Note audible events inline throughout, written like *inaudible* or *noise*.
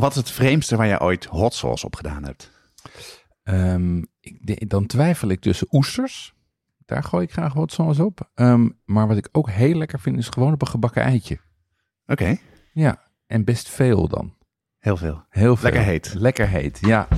wat is het vreemdste waar jij ooit hot sauce op gedaan hebt? Ehm, ik, dan twijfel ik tussen oesters. Daar gooi ik graag wat sauce op. Ehm, maar wat ik ook heel lekker vind is gewoon op een gebakken eitje. Oké, Ja, en best veel dan. heel veel. Heel veel. Lekker heet. Lekker heet, ja.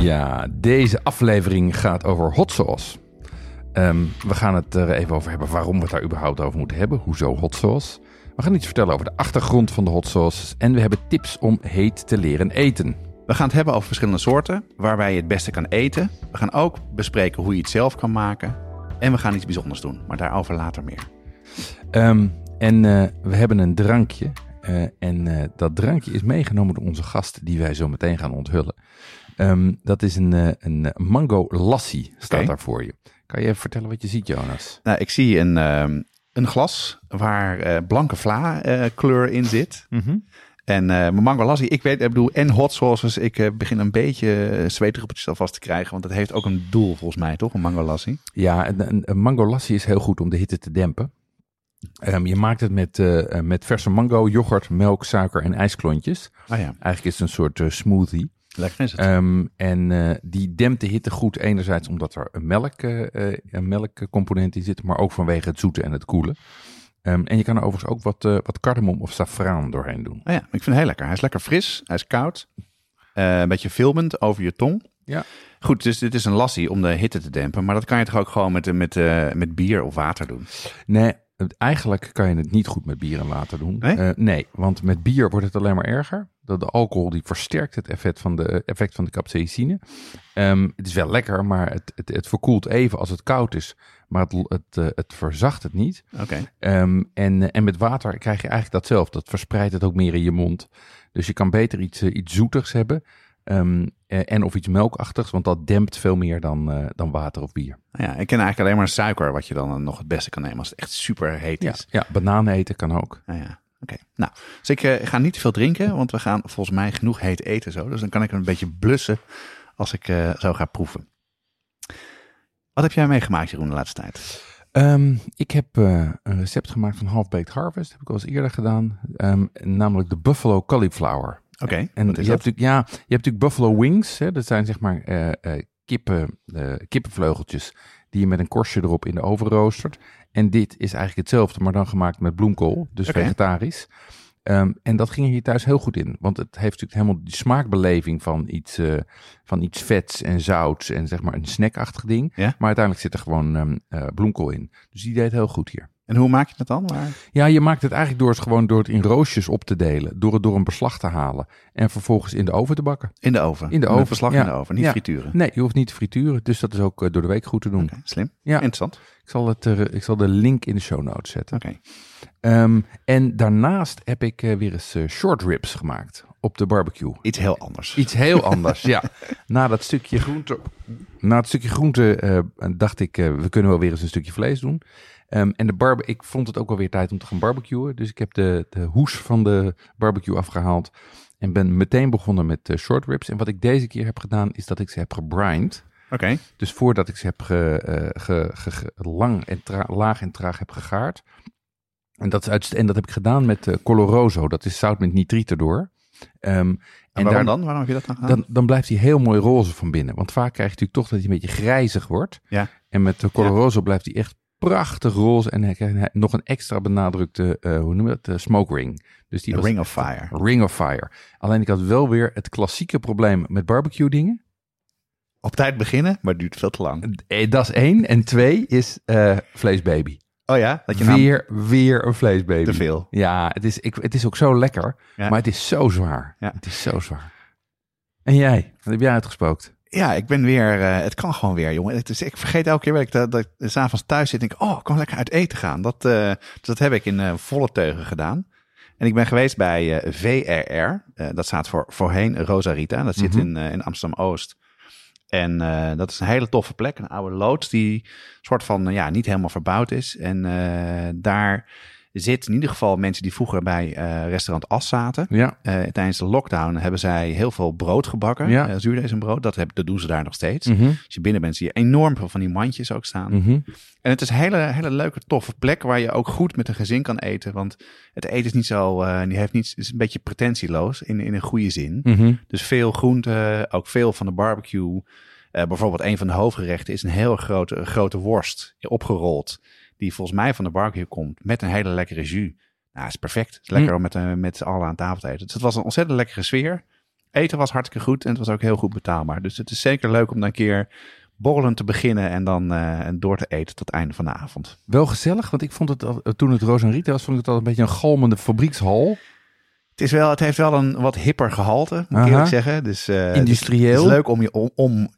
Ja, deze aflevering gaat over hot sauce. Ehm, we gaan het er even over hebben waarom we het daar überhaupt over moeten hebben. Hoezo hot sauce? We gaan iets vertellen over de achtergrond van de hot sauce. En we hebben tips om heet te leren eten. We gaan het hebben over verschillende soorten, waarbij je het beste kan eten. We gaan ook bespreken hoe je het zelf kan maken. En we gaan iets bijzonders doen, maar daarover later meer. Ehm, en eh, we hebben een drankje. Eh, en eh, dat drankje is meegenomen door onze gast, die wij zo meteen gaan onthullen. Ehm, dat is een, eh, een mango lassi, staat daar voor je. Kan je even vertellen wat je ziet, Jonas? Nou, ik zie een, ehm, een glas waar eh, blanke vla eh, kleur in zit. En eh mijn mango lassi, ik weet, ik bedoel, en hot sauces. Ik eh, begin een beetje eh, zweetdruppeltjes alvast te krijgen, want dat heeft ook een doel volgens mij, toch? Een mango lassi. Ja, een, een, mango lassi is heel goed om de hitte te dempen. Ehm, je maakt het met, eh, eh, met verse mango, yoghurt, melk, suiker en ijsklontjes. Ah ja, Eigenlijk is het een soort eh, smoothie. Lekker is het. Ehm, en eh, die dempt de hitte goed. Enerzijds omdat er een, melk, eh, een melkcomponent in zit, maar ook vanwege het zoete en het koelen. Ehm, en je kan er overigens ook wat, eh wat cardamom of saffraan doorheen doen. Ah ja, ik vind het heel lekker. Hij is lekker fris, hij is koud. een beetje filmend over je tong. Ja. Goed, dus dit is een lassi om de hitte te dempen. Maar dat kan je toch ook gewoon met, met, met bier of water doen? Nee, eigenlijk kan je het niet goed met bier en water doen. Nee? Eh, nee, want met bier wordt het alleen maar erger. De, de alcohol die versterkt het effect van de, effect van de capsaicine. Ehm, het is wel lekker, maar het, het, het verkoelt even als het koud is. Maar het, het, eh, het verzacht het niet. Oké. Ehm, en, eh, en met water krijg je eigenlijk datzelfde. Dat verspreidt het ook meer in je mond. Dus je kan beter iets, iets zoetigs hebben. Ehm, eh, en of iets melkachtigs, want dat dempt veel meer dan, eh, dan water of bier. Nou ja, ik ken eigenlijk alleen maar suiker, wat je dan eh, nog het beste kan nemen als het echt super heet Ja, is. ja bananen eten kan ook. Nou ja, oké. Nou, dus ik ga niet te veel drinken, want we gaan volgens mij genoeg heet eten zo. Dus dan kan ik een beetje blussen als ik zo ga proeven. Wat heb jij meegemaakt, Jeroen, de laatste tijd? Ehm, ik heb een recept gemaakt van Half Baked Harvest. heb ik al eens eerder gedaan. Ehm, namelijk de Buffalo Cauliflower. Oké, En je hebt, natuurlijk, ja, je hebt natuurlijk Buffalo Wings. Hè, dat zijn zeg maar eh, eh, kippen, eh, kippenvleugeltjes die je met een korstje erop in de oven roostert. En dit is eigenlijk hetzelfde, maar dan gemaakt met bloemkool. Dus vegetarisch. Ehm, en dat ging er hier thuis heel goed in. Want het heeft natuurlijk helemaal die smaakbeleving van iets, eh, van iets vets en zouts. En zeg maar een snackachtig ding. Ja. Maar uiteindelijk zit er gewoon eh, bloemkool in. Dus die deed heel goed hier. En hoe maak je dat dan? Waar? Ja, je maakt het eigenlijk door het gewoon door het in roosjes op te delen. Door het door een beslag te halen. En vervolgens in de oven te bakken. In de oven? In de Met oven, Verslag ja. in de oven, niet Ja. frituren? Nee, je hoeft niet te frituren. Dus dat is ook eh, door de week goed te doen. Slim. Ja. Interessant. Ik, zal het er, ik zal de link in de show notes zetten. Oké. Ehm, en daarnaast heb ik eh, weer eens eh, short ribs gemaakt op de barbecue. Iets heel anders. Iets heel anders, ja. *laughs* Na dat stukje groente, na het stukje groente eh, dacht ik, eh, we kunnen wel weer eens een stukje vlees doen. Ehm, en de barbe ik vond het ook wel weer tijd om te gaan barbecuen. Dus ik heb de, de hoes van de barbecue afgehaald. En ben meteen begonnen met eh, short ribs. En wat ik deze keer heb gedaan, is dat ik ze heb gebrined. Oké. Dus voordat ik ze heb ge, eh, ge- ge- ge- lang en laag en traag heb gegaard. En dat, is uit, en dat heb ik gedaan met eh Coloroso. Dat is zout met nitriet erdoor. Ehm, En waarom daar- dan? Waarom heb je dat dan gedaan? dan, dan blijft hij heel mooi roze van binnen. Want vaak krijg je natuurlijk toch dat hij een beetje grijzig wordt. Ja. En met de Coloroso blijft hij echt prachtig roze. En nog een extra benadrukte, eh, hoe noem je dat, Eh, smoke ring. Dus die was Ring of Fire. Ring of Fire. Alleen ik had wel weer het klassieke probleem met barbecue dingen. Op tijd beginnen, maar het duurt veel te lang. Eh, Dat is één. En twee is eh, vleesbaby. Oh ja? Dat je Weer, weer een vleesbaby. te veel. Ja, het is, ik, het is ook zo lekker. Ja. Maar het is zo zwaar. Ja. Het is zo zwaar. En jij? Wat heb jij uitgespookt? Ja, ik ben weer, uh, het kan gewoon weer, jongen. Het is, ik vergeet elke keer dat, dat ik s'avonds thuis zit en denk, oh, ik kan lekker uit eten gaan. Dat, uh, dat heb ik in uh, volle teugen gedaan. En ik ben geweest bij VRR. dat staat voor voorheen Rosarita. Dat zit mm -hmm. in, in Amsterdam-Oost. En dat is een hele toffe plek. Een oude loods die soort van, ja, niet helemaal verbouwd is. En daar zit in ieder geval mensen die vroeger bij uh, restaurant As zaten. Ja. Uh, tijdens de lockdown hebben zij heel veel brood gebakken. Ja. Uh, zuurdesembrood. Dat, heb, dat doen ze daar nog steeds. Mm -hmm. Als je binnen bent zie je enorm veel van die mandjes ook staan. Mm -hmm. En het is een hele, hele leuke, toffe plek waar je ook goed met een gezin kan eten. Want het eten is niet zo, die heeft niet, is een beetje pretentieloos in, in een goede zin. Mm -hmm. Dus veel groenten, ook veel van de barbecue. Bijvoorbeeld een van de hoofdgerechten is een heel grote, grote worst opgerold. Die volgens mij van de barbecue komt met een hele lekkere jus. Nou, is perfect. Het is lekker Mm. om met, uh, met z'n allen aan tafel te eten. Dus het was een ontzettend lekkere sfeer. Eten was hartstikke goed en het was ook heel goed betaalbaar. Dus het is zeker leuk om dan een keer borrelend te beginnen en dan uh, door te eten tot het einde van de avond. Wel gezellig, want ik vond het al, toen het Roos en Rita was, vond ik het al een beetje een galmende fabriekshal. Het, is wel, het heeft wel een wat hipper gehalte, moet ik Aha. eerlijk zeggen. Dus, uh, Industrieel. Het is, het is leuk om je, om, om,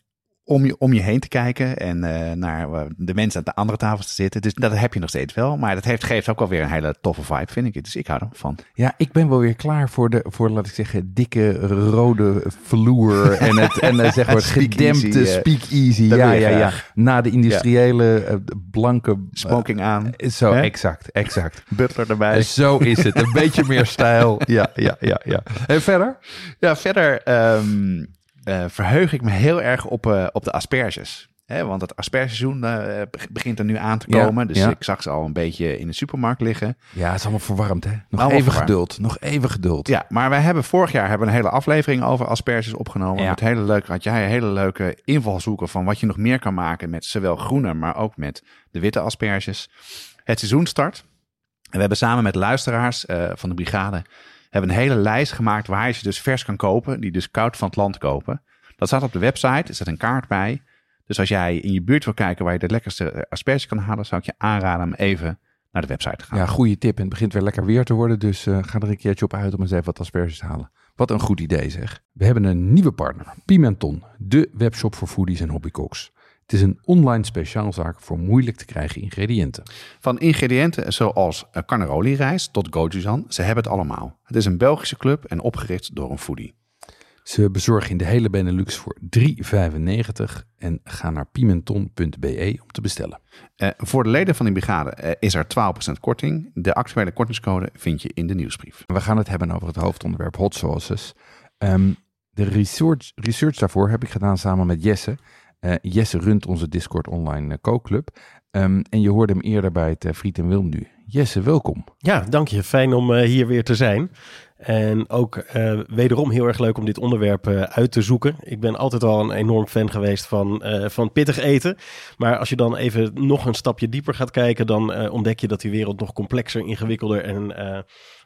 om, je, om je heen te kijken en uh, naar de mensen aan de andere tafels te zitten. Dus dat heb je nog steeds wel. Maar dat heeft, geeft ook wel weer een hele toffe vibe, vind ik. Dus ik hou er van. Ja, ik ben wel weer klaar voor de, voor laat ik zeggen, dikke rode vloer *laughs* en het, en uh, zeg maar gedempte uh, speakeasy. Ja, ja, ja. Na de industriële blanke... Smoking aan. Zo, Hè? exact, exact. Butler erbij. Zo is het. Een beetje meer stijl. *laughs* Ja, ja, ja, ja. En verder? Ja, verder... Um, uh, verheug ik me heel erg op, uh, op de asperges. Hè, want het aspergeseizoen uh, begint er nu aan te komen. Ja, dus ja. ik zag ze al een beetje in de supermarkt liggen. Ja, het is allemaal verwarmd hè. Nog allemaal even verwarmd. geduld. Nog even geduld. Ja, maar wij hebben vorig jaar hebben een hele aflevering over asperges opgenomen. Ja. Met hele leuke, had jij een hele leuke invalshoeken van wat je nog meer kan maken met zowel groene, maar ook met de witte asperges. Het seizoen start. En we hebben samen met luisteraars uh, van de brigade hebben een hele lijst gemaakt waar je ze dus vers kan kopen, die dus koud van het land kopen. Dat staat op de website, er staat een kaart bij. Dus als jij in je buurt wil kijken waar je de lekkerste asperges kan halen, zou ik je aanraden om even naar de website te gaan. Ja, goede tip. En het begint weer lekker weer te worden, dus uh, ga er een keertje op uit om eens even wat asperges te halen. Wat een goed idee zeg. We hebben een nieuwe partner, Pimenton, de webshop voor foodies en hobbycooks. Het is een online speciaalzaak voor moeilijk te krijgen ingrediënten. Van ingrediënten zoals carnaroli rijst tot gochujang, ze hebben het allemaal. Het is een Belgische club en opgericht door een foodie. Ze bezorgen in de hele Benelux voor 3,95 en ga naar pimenton.be om te bestellen. Uh, voor de leden van die brigade uh, is er 12% korting. De actuele kortingscode vind je in de nieuwsbrief. We gaan het hebben over het hoofdonderwerp hot sauces. Um, de research, research daarvoor heb ik gedaan samen met Jesse. Uh, Jesse runt onze Discord online kookclub. Um, en je hoorde hem eerder bij het uh, Friet en Wilm nu. Jesse, welkom. Ja, dank je. Fijn om hier weer te zijn. En ook wederom heel erg leuk om dit onderwerp uit te zoeken. Ik ben altijd al een enorm fan geweest van, van pittig eten. Maar als je dan even nog een stapje dieper gaat kijken, dan ontdek je dat die wereld nog complexer, ingewikkelder en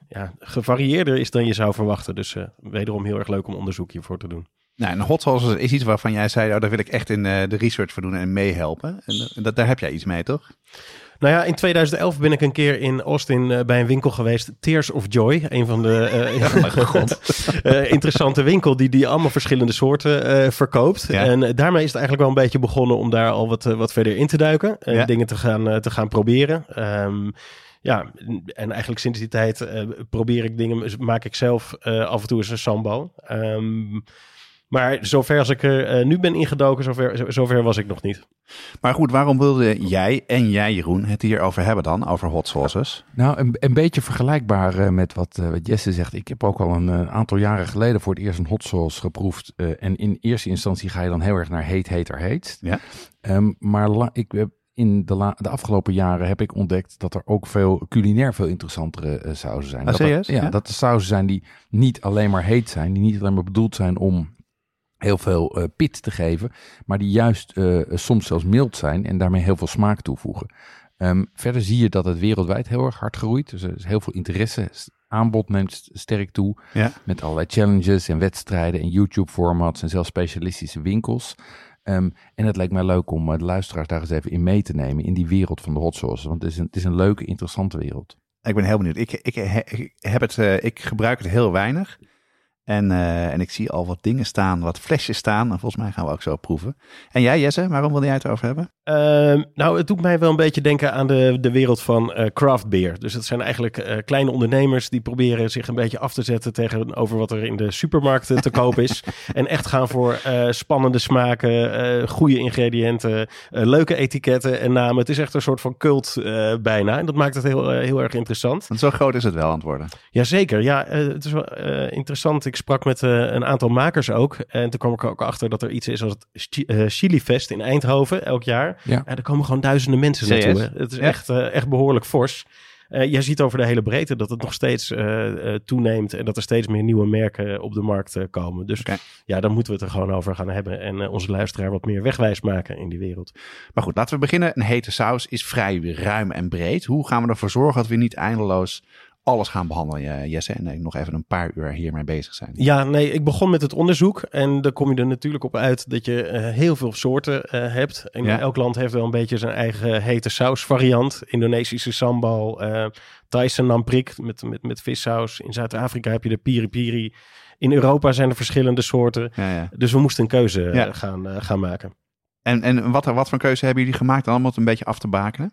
ja, gevarieerder is dan je zou verwachten. Dus wederom heel erg leuk om onderzoek hiervoor te doen. Nou, en hot sauce is iets waarvan jij zei, oh, daar wil ik echt in de research voor doen en meehelpen. En dat, daar heb jij iets mee, toch? Nou ja, in 2011 ben ik een keer in Austin uh, bij een winkel geweest. Tears of Joy. Een van de uh, *laughs* ja, God. uh, *laughs* interessante winkel die, die allemaal verschillende soorten verkoopt. Ja. En daarmee is het eigenlijk wel een beetje begonnen om daar al wat, wat verder in te duiken. Ja. Dingen te gaan, te gaan proberen. Um, ja, en eigenlijk sinds die tijd probeer ik dingen, maak ik zelf af en toe eens een sambo. Um, maar zover als ik er uh, nu ben ingedoken, zover, zover was ik nog niet. Maar goed, waarom wilde jij en jij, Jeroen, het hierover hebben dan, over hot sauces? Nou, een, een beetje vergelijkbaar uh, met wat, uh, wat, Jesse zegt. Ik heb ook al een aantal jaren geleden voor het eerst een hot sauce geproefd. en in eerste instantie ga je dan heel erg naar heet, heter, heet. Ja. Um, maar la, ik heb in de, la, de, afgelopen jaren heb ik ontdekt dat er ook veel culinair veel interessantere uh, sauzen zijn. Ah, dat? Er, ja, ja, dat er sauzen zijn die niet alleen maar heet zijn, die niet alleen maar bedoeld zijn om heel veel uh, pit te geven, maar die juist uh, soms zelfs mild zijn en daarmee heel veel smaak toevoegen. Um, verder zie je dat het wereldwijd heel erg hard groeit. Dus er is heel veel interesse. Aanbod neemt sterk toe. Ja. Met allerlei challenges en wedstrijden en YouTube-formats en zelfs specialistische winkels. Um, en het lijkt mij leuk om uh, de luisteraars daar eens even in mee te nemen in die wereld van de hot sauce. Want het is een, het is een leuke, interessante wereld. Ik ben heel benieuwd. Ik, ik, ik heb het, uh, ik gebruik het heel weinig. En, uh, en ik zie al wat dingen staan, wat flesjes staan. En volgens mij gaan we ook zo proeven. En jij, Jesse, waarom wil jij het erover hebben? Uh, nou, het doet mij wel een beetje denken aan de, de wereld van uh, craft beer. Dus het zijn eigenlijk uh, kleine ondernemers die proberen zich een beetje af te zetten tegenover wat er in de supermarkten te koop is. *laughs* En echt gaan voor spannende smaken, goede ingrediënten, leuke etiketten en namen. Het is echt een soort van cult bijna. En dat maakt het heel, heel erg interessant. Want zo groot is het wel aan het worden. Jazeker, ja. het is wel interessant. Ik sprak met een aantal makers ook. En toen kwam ik ook achter dat er iets is als het Chili Fest in Eindhoven elk jaar. Ja. er komen gewoon duizenden mensen naartoe. Het is echt, uh, echt behoorlijk fors. Uh, jij ziet over de hele breedte dat het nog steeds uh, toeneemt en dat er steeds meer nieuwe merken op de markt komen. Dus okay. ja, daar moeten we het er gewoon over gaan hebben en onze luisteraar wat meer wegwijs maken in die wereld. Maar goed, laten we beginnen. Een hete saus is vrij ruim en breed. Hoe gaan we ervoor zorgen dat we niet eindeloos alles gaan behandelen, Jesse. En nog even een paar uur hiermee bezig zijn. Ja, nee, ik begon met het onderzoek. En dan kom je er natuurlijk op uit dat je uh, heel veel soorten uh, hebt. En ja. elk land heeft wel een beetje zijn eigen hete saus variant. Indonesische sambal, uh, Thaise namprik met, met, met vissaus. In Zuid-Afrika heb je de piri piri. In Europa zijn er verschillende soorten. Ja, ja. Dus we moesten een keuze gaan, gaan maken. En, en wat, wat voor keuze hebben jullie gemaakt allemaal het een beetje af te bakenen?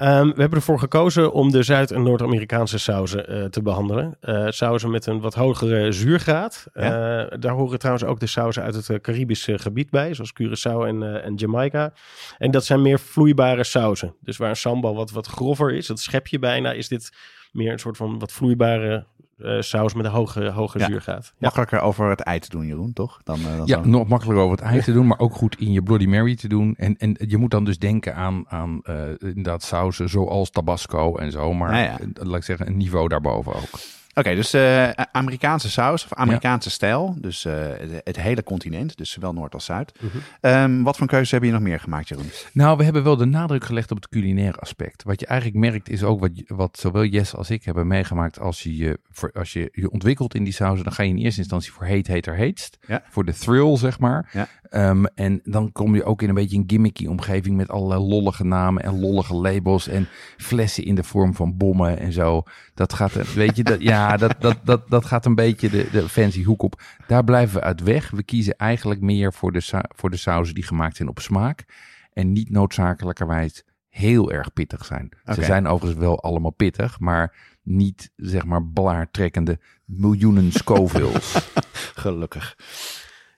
Um, we hebben ervoor gekozen om de Zuid- en Noord-Amerikaanse sauzen uh, te behandelen. Uh, sauzen met een wat hogere zuurgraad. Ja. Uh, daar horen trouwens ook de sauzen uit het Caribische gebied bij, zoals Curaçao en, en Jamaica. En dat zijn meer vloeibare sauzen. Dus waar een sambal wat, wat grover is, dat schep je bijna, is dit meer een soort van wat vloeibare uh, saus met een hoge, hoge ja. zuurgraad. Ja. Makkelijker over het ei te doen, Jeroen, toch? Dan, uh, dan ja, nog makkelijker over het ei te doen, maar ook goed in je Bloody Mary te doen. En, en je moet dan dus denken aan, aan uh, inderdaad sausen zoals Tabasco en zo, maar ja, ja. laat ik zeggen, een niveau daarboven ook. Oké, okay, dus uh, Amerikaanse saus of Amerikaanse ja. stijl. Dus uh, het, het, hele continent, dus zowel Noord als Zuid. -huh. um, wat voor keuzes heb je nog meer gemaakt, Jeroen? Nou, we hebben wel de nadruk gelegd op het culinaire aspect. Wat je eigenlijk merkt is ook wat, wat zowel Jess als ik hebben meegemaakt. Als je je, voor, als je je ontwikkelt in die sausen, dan ga je in eerste instantie voor heet, heter, heetst. Ja. Voor de thrill, zeg maar. Um, en dan kom je ook in een beetje een gimmicky omgeving met allerlei lollige namen en lollige labels en flessen in de vorm van bommen en zo. Dat gaat, weet je, dat, ja, dat, dat, dat, dat gaat een beetje de, de fancy hoek op. Daar blijven we uit weg. We kiezen eigenlijk meer voor de, voor de sauzen die gemaakt zijn op smaak en niet noodzakelijkerwijs heel erg pittig zijn. Okay. Ze zijn overigens wel allemaal pittig, maar niet zeg maar blaartrekkende miljoenen Scovilles. *laughs* Gelukkig.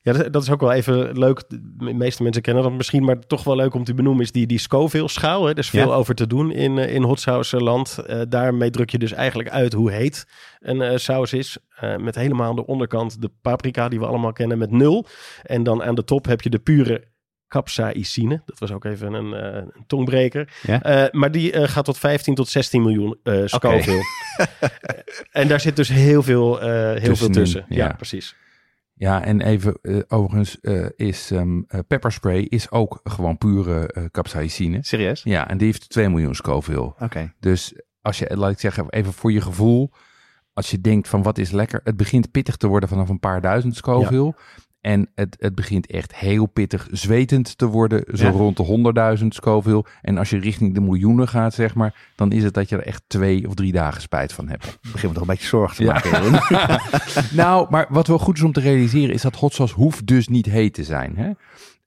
Ja, dat is ook wel even leuk. De meeste mensen kennen dat misschien, maar toch wel leuk om te benoemen is die, die Scoville-schaal. Er is veel ja. over te doen in, in hot land. Uh, daarmee druk je dus eigenlijk uit hoe heet een uh, saus is. Uh, met helemaal aan de onderkant de paprika die we allemaal kennen met nul. En dan aan de top heb je de pure capsaicine. Dat was ook even een, uh, een tongbreker. Ja? Uh, maar die uh, gaat tot 15 tot 16 miljoen Scoville. Okay. *laughs* en daar zit dus heel veel, heel veel tussen. Ja, ja precies. Ja, en even uh, overigens uh, is um, pepperspray is ook gewoon pure capsaicine. Serieus? Ja, en die heeft 2 miljoen Scoville. Oké. Okay. Dus als je, laat ik zeggen, even voor je gevoel, als je denkt van wat is lekker, het begint pittig te worden vanaf een paar duizend Scoville. Ja. En het, het begint echt heel pittig zwetend te worden, zo ja. rond de 100.000 Scoville. En als je richting de miljoenen gaat, zeg maar, dan is het dat je er echt twee of drie dagen spijt van hebt. Begin me toch een beetje zorgen te maken. Ja. *laughs* *laughs* nou, maar wat wel goed is om te realiseren, is dat hot sauce hoeft dus niet heet te zijn. Hè?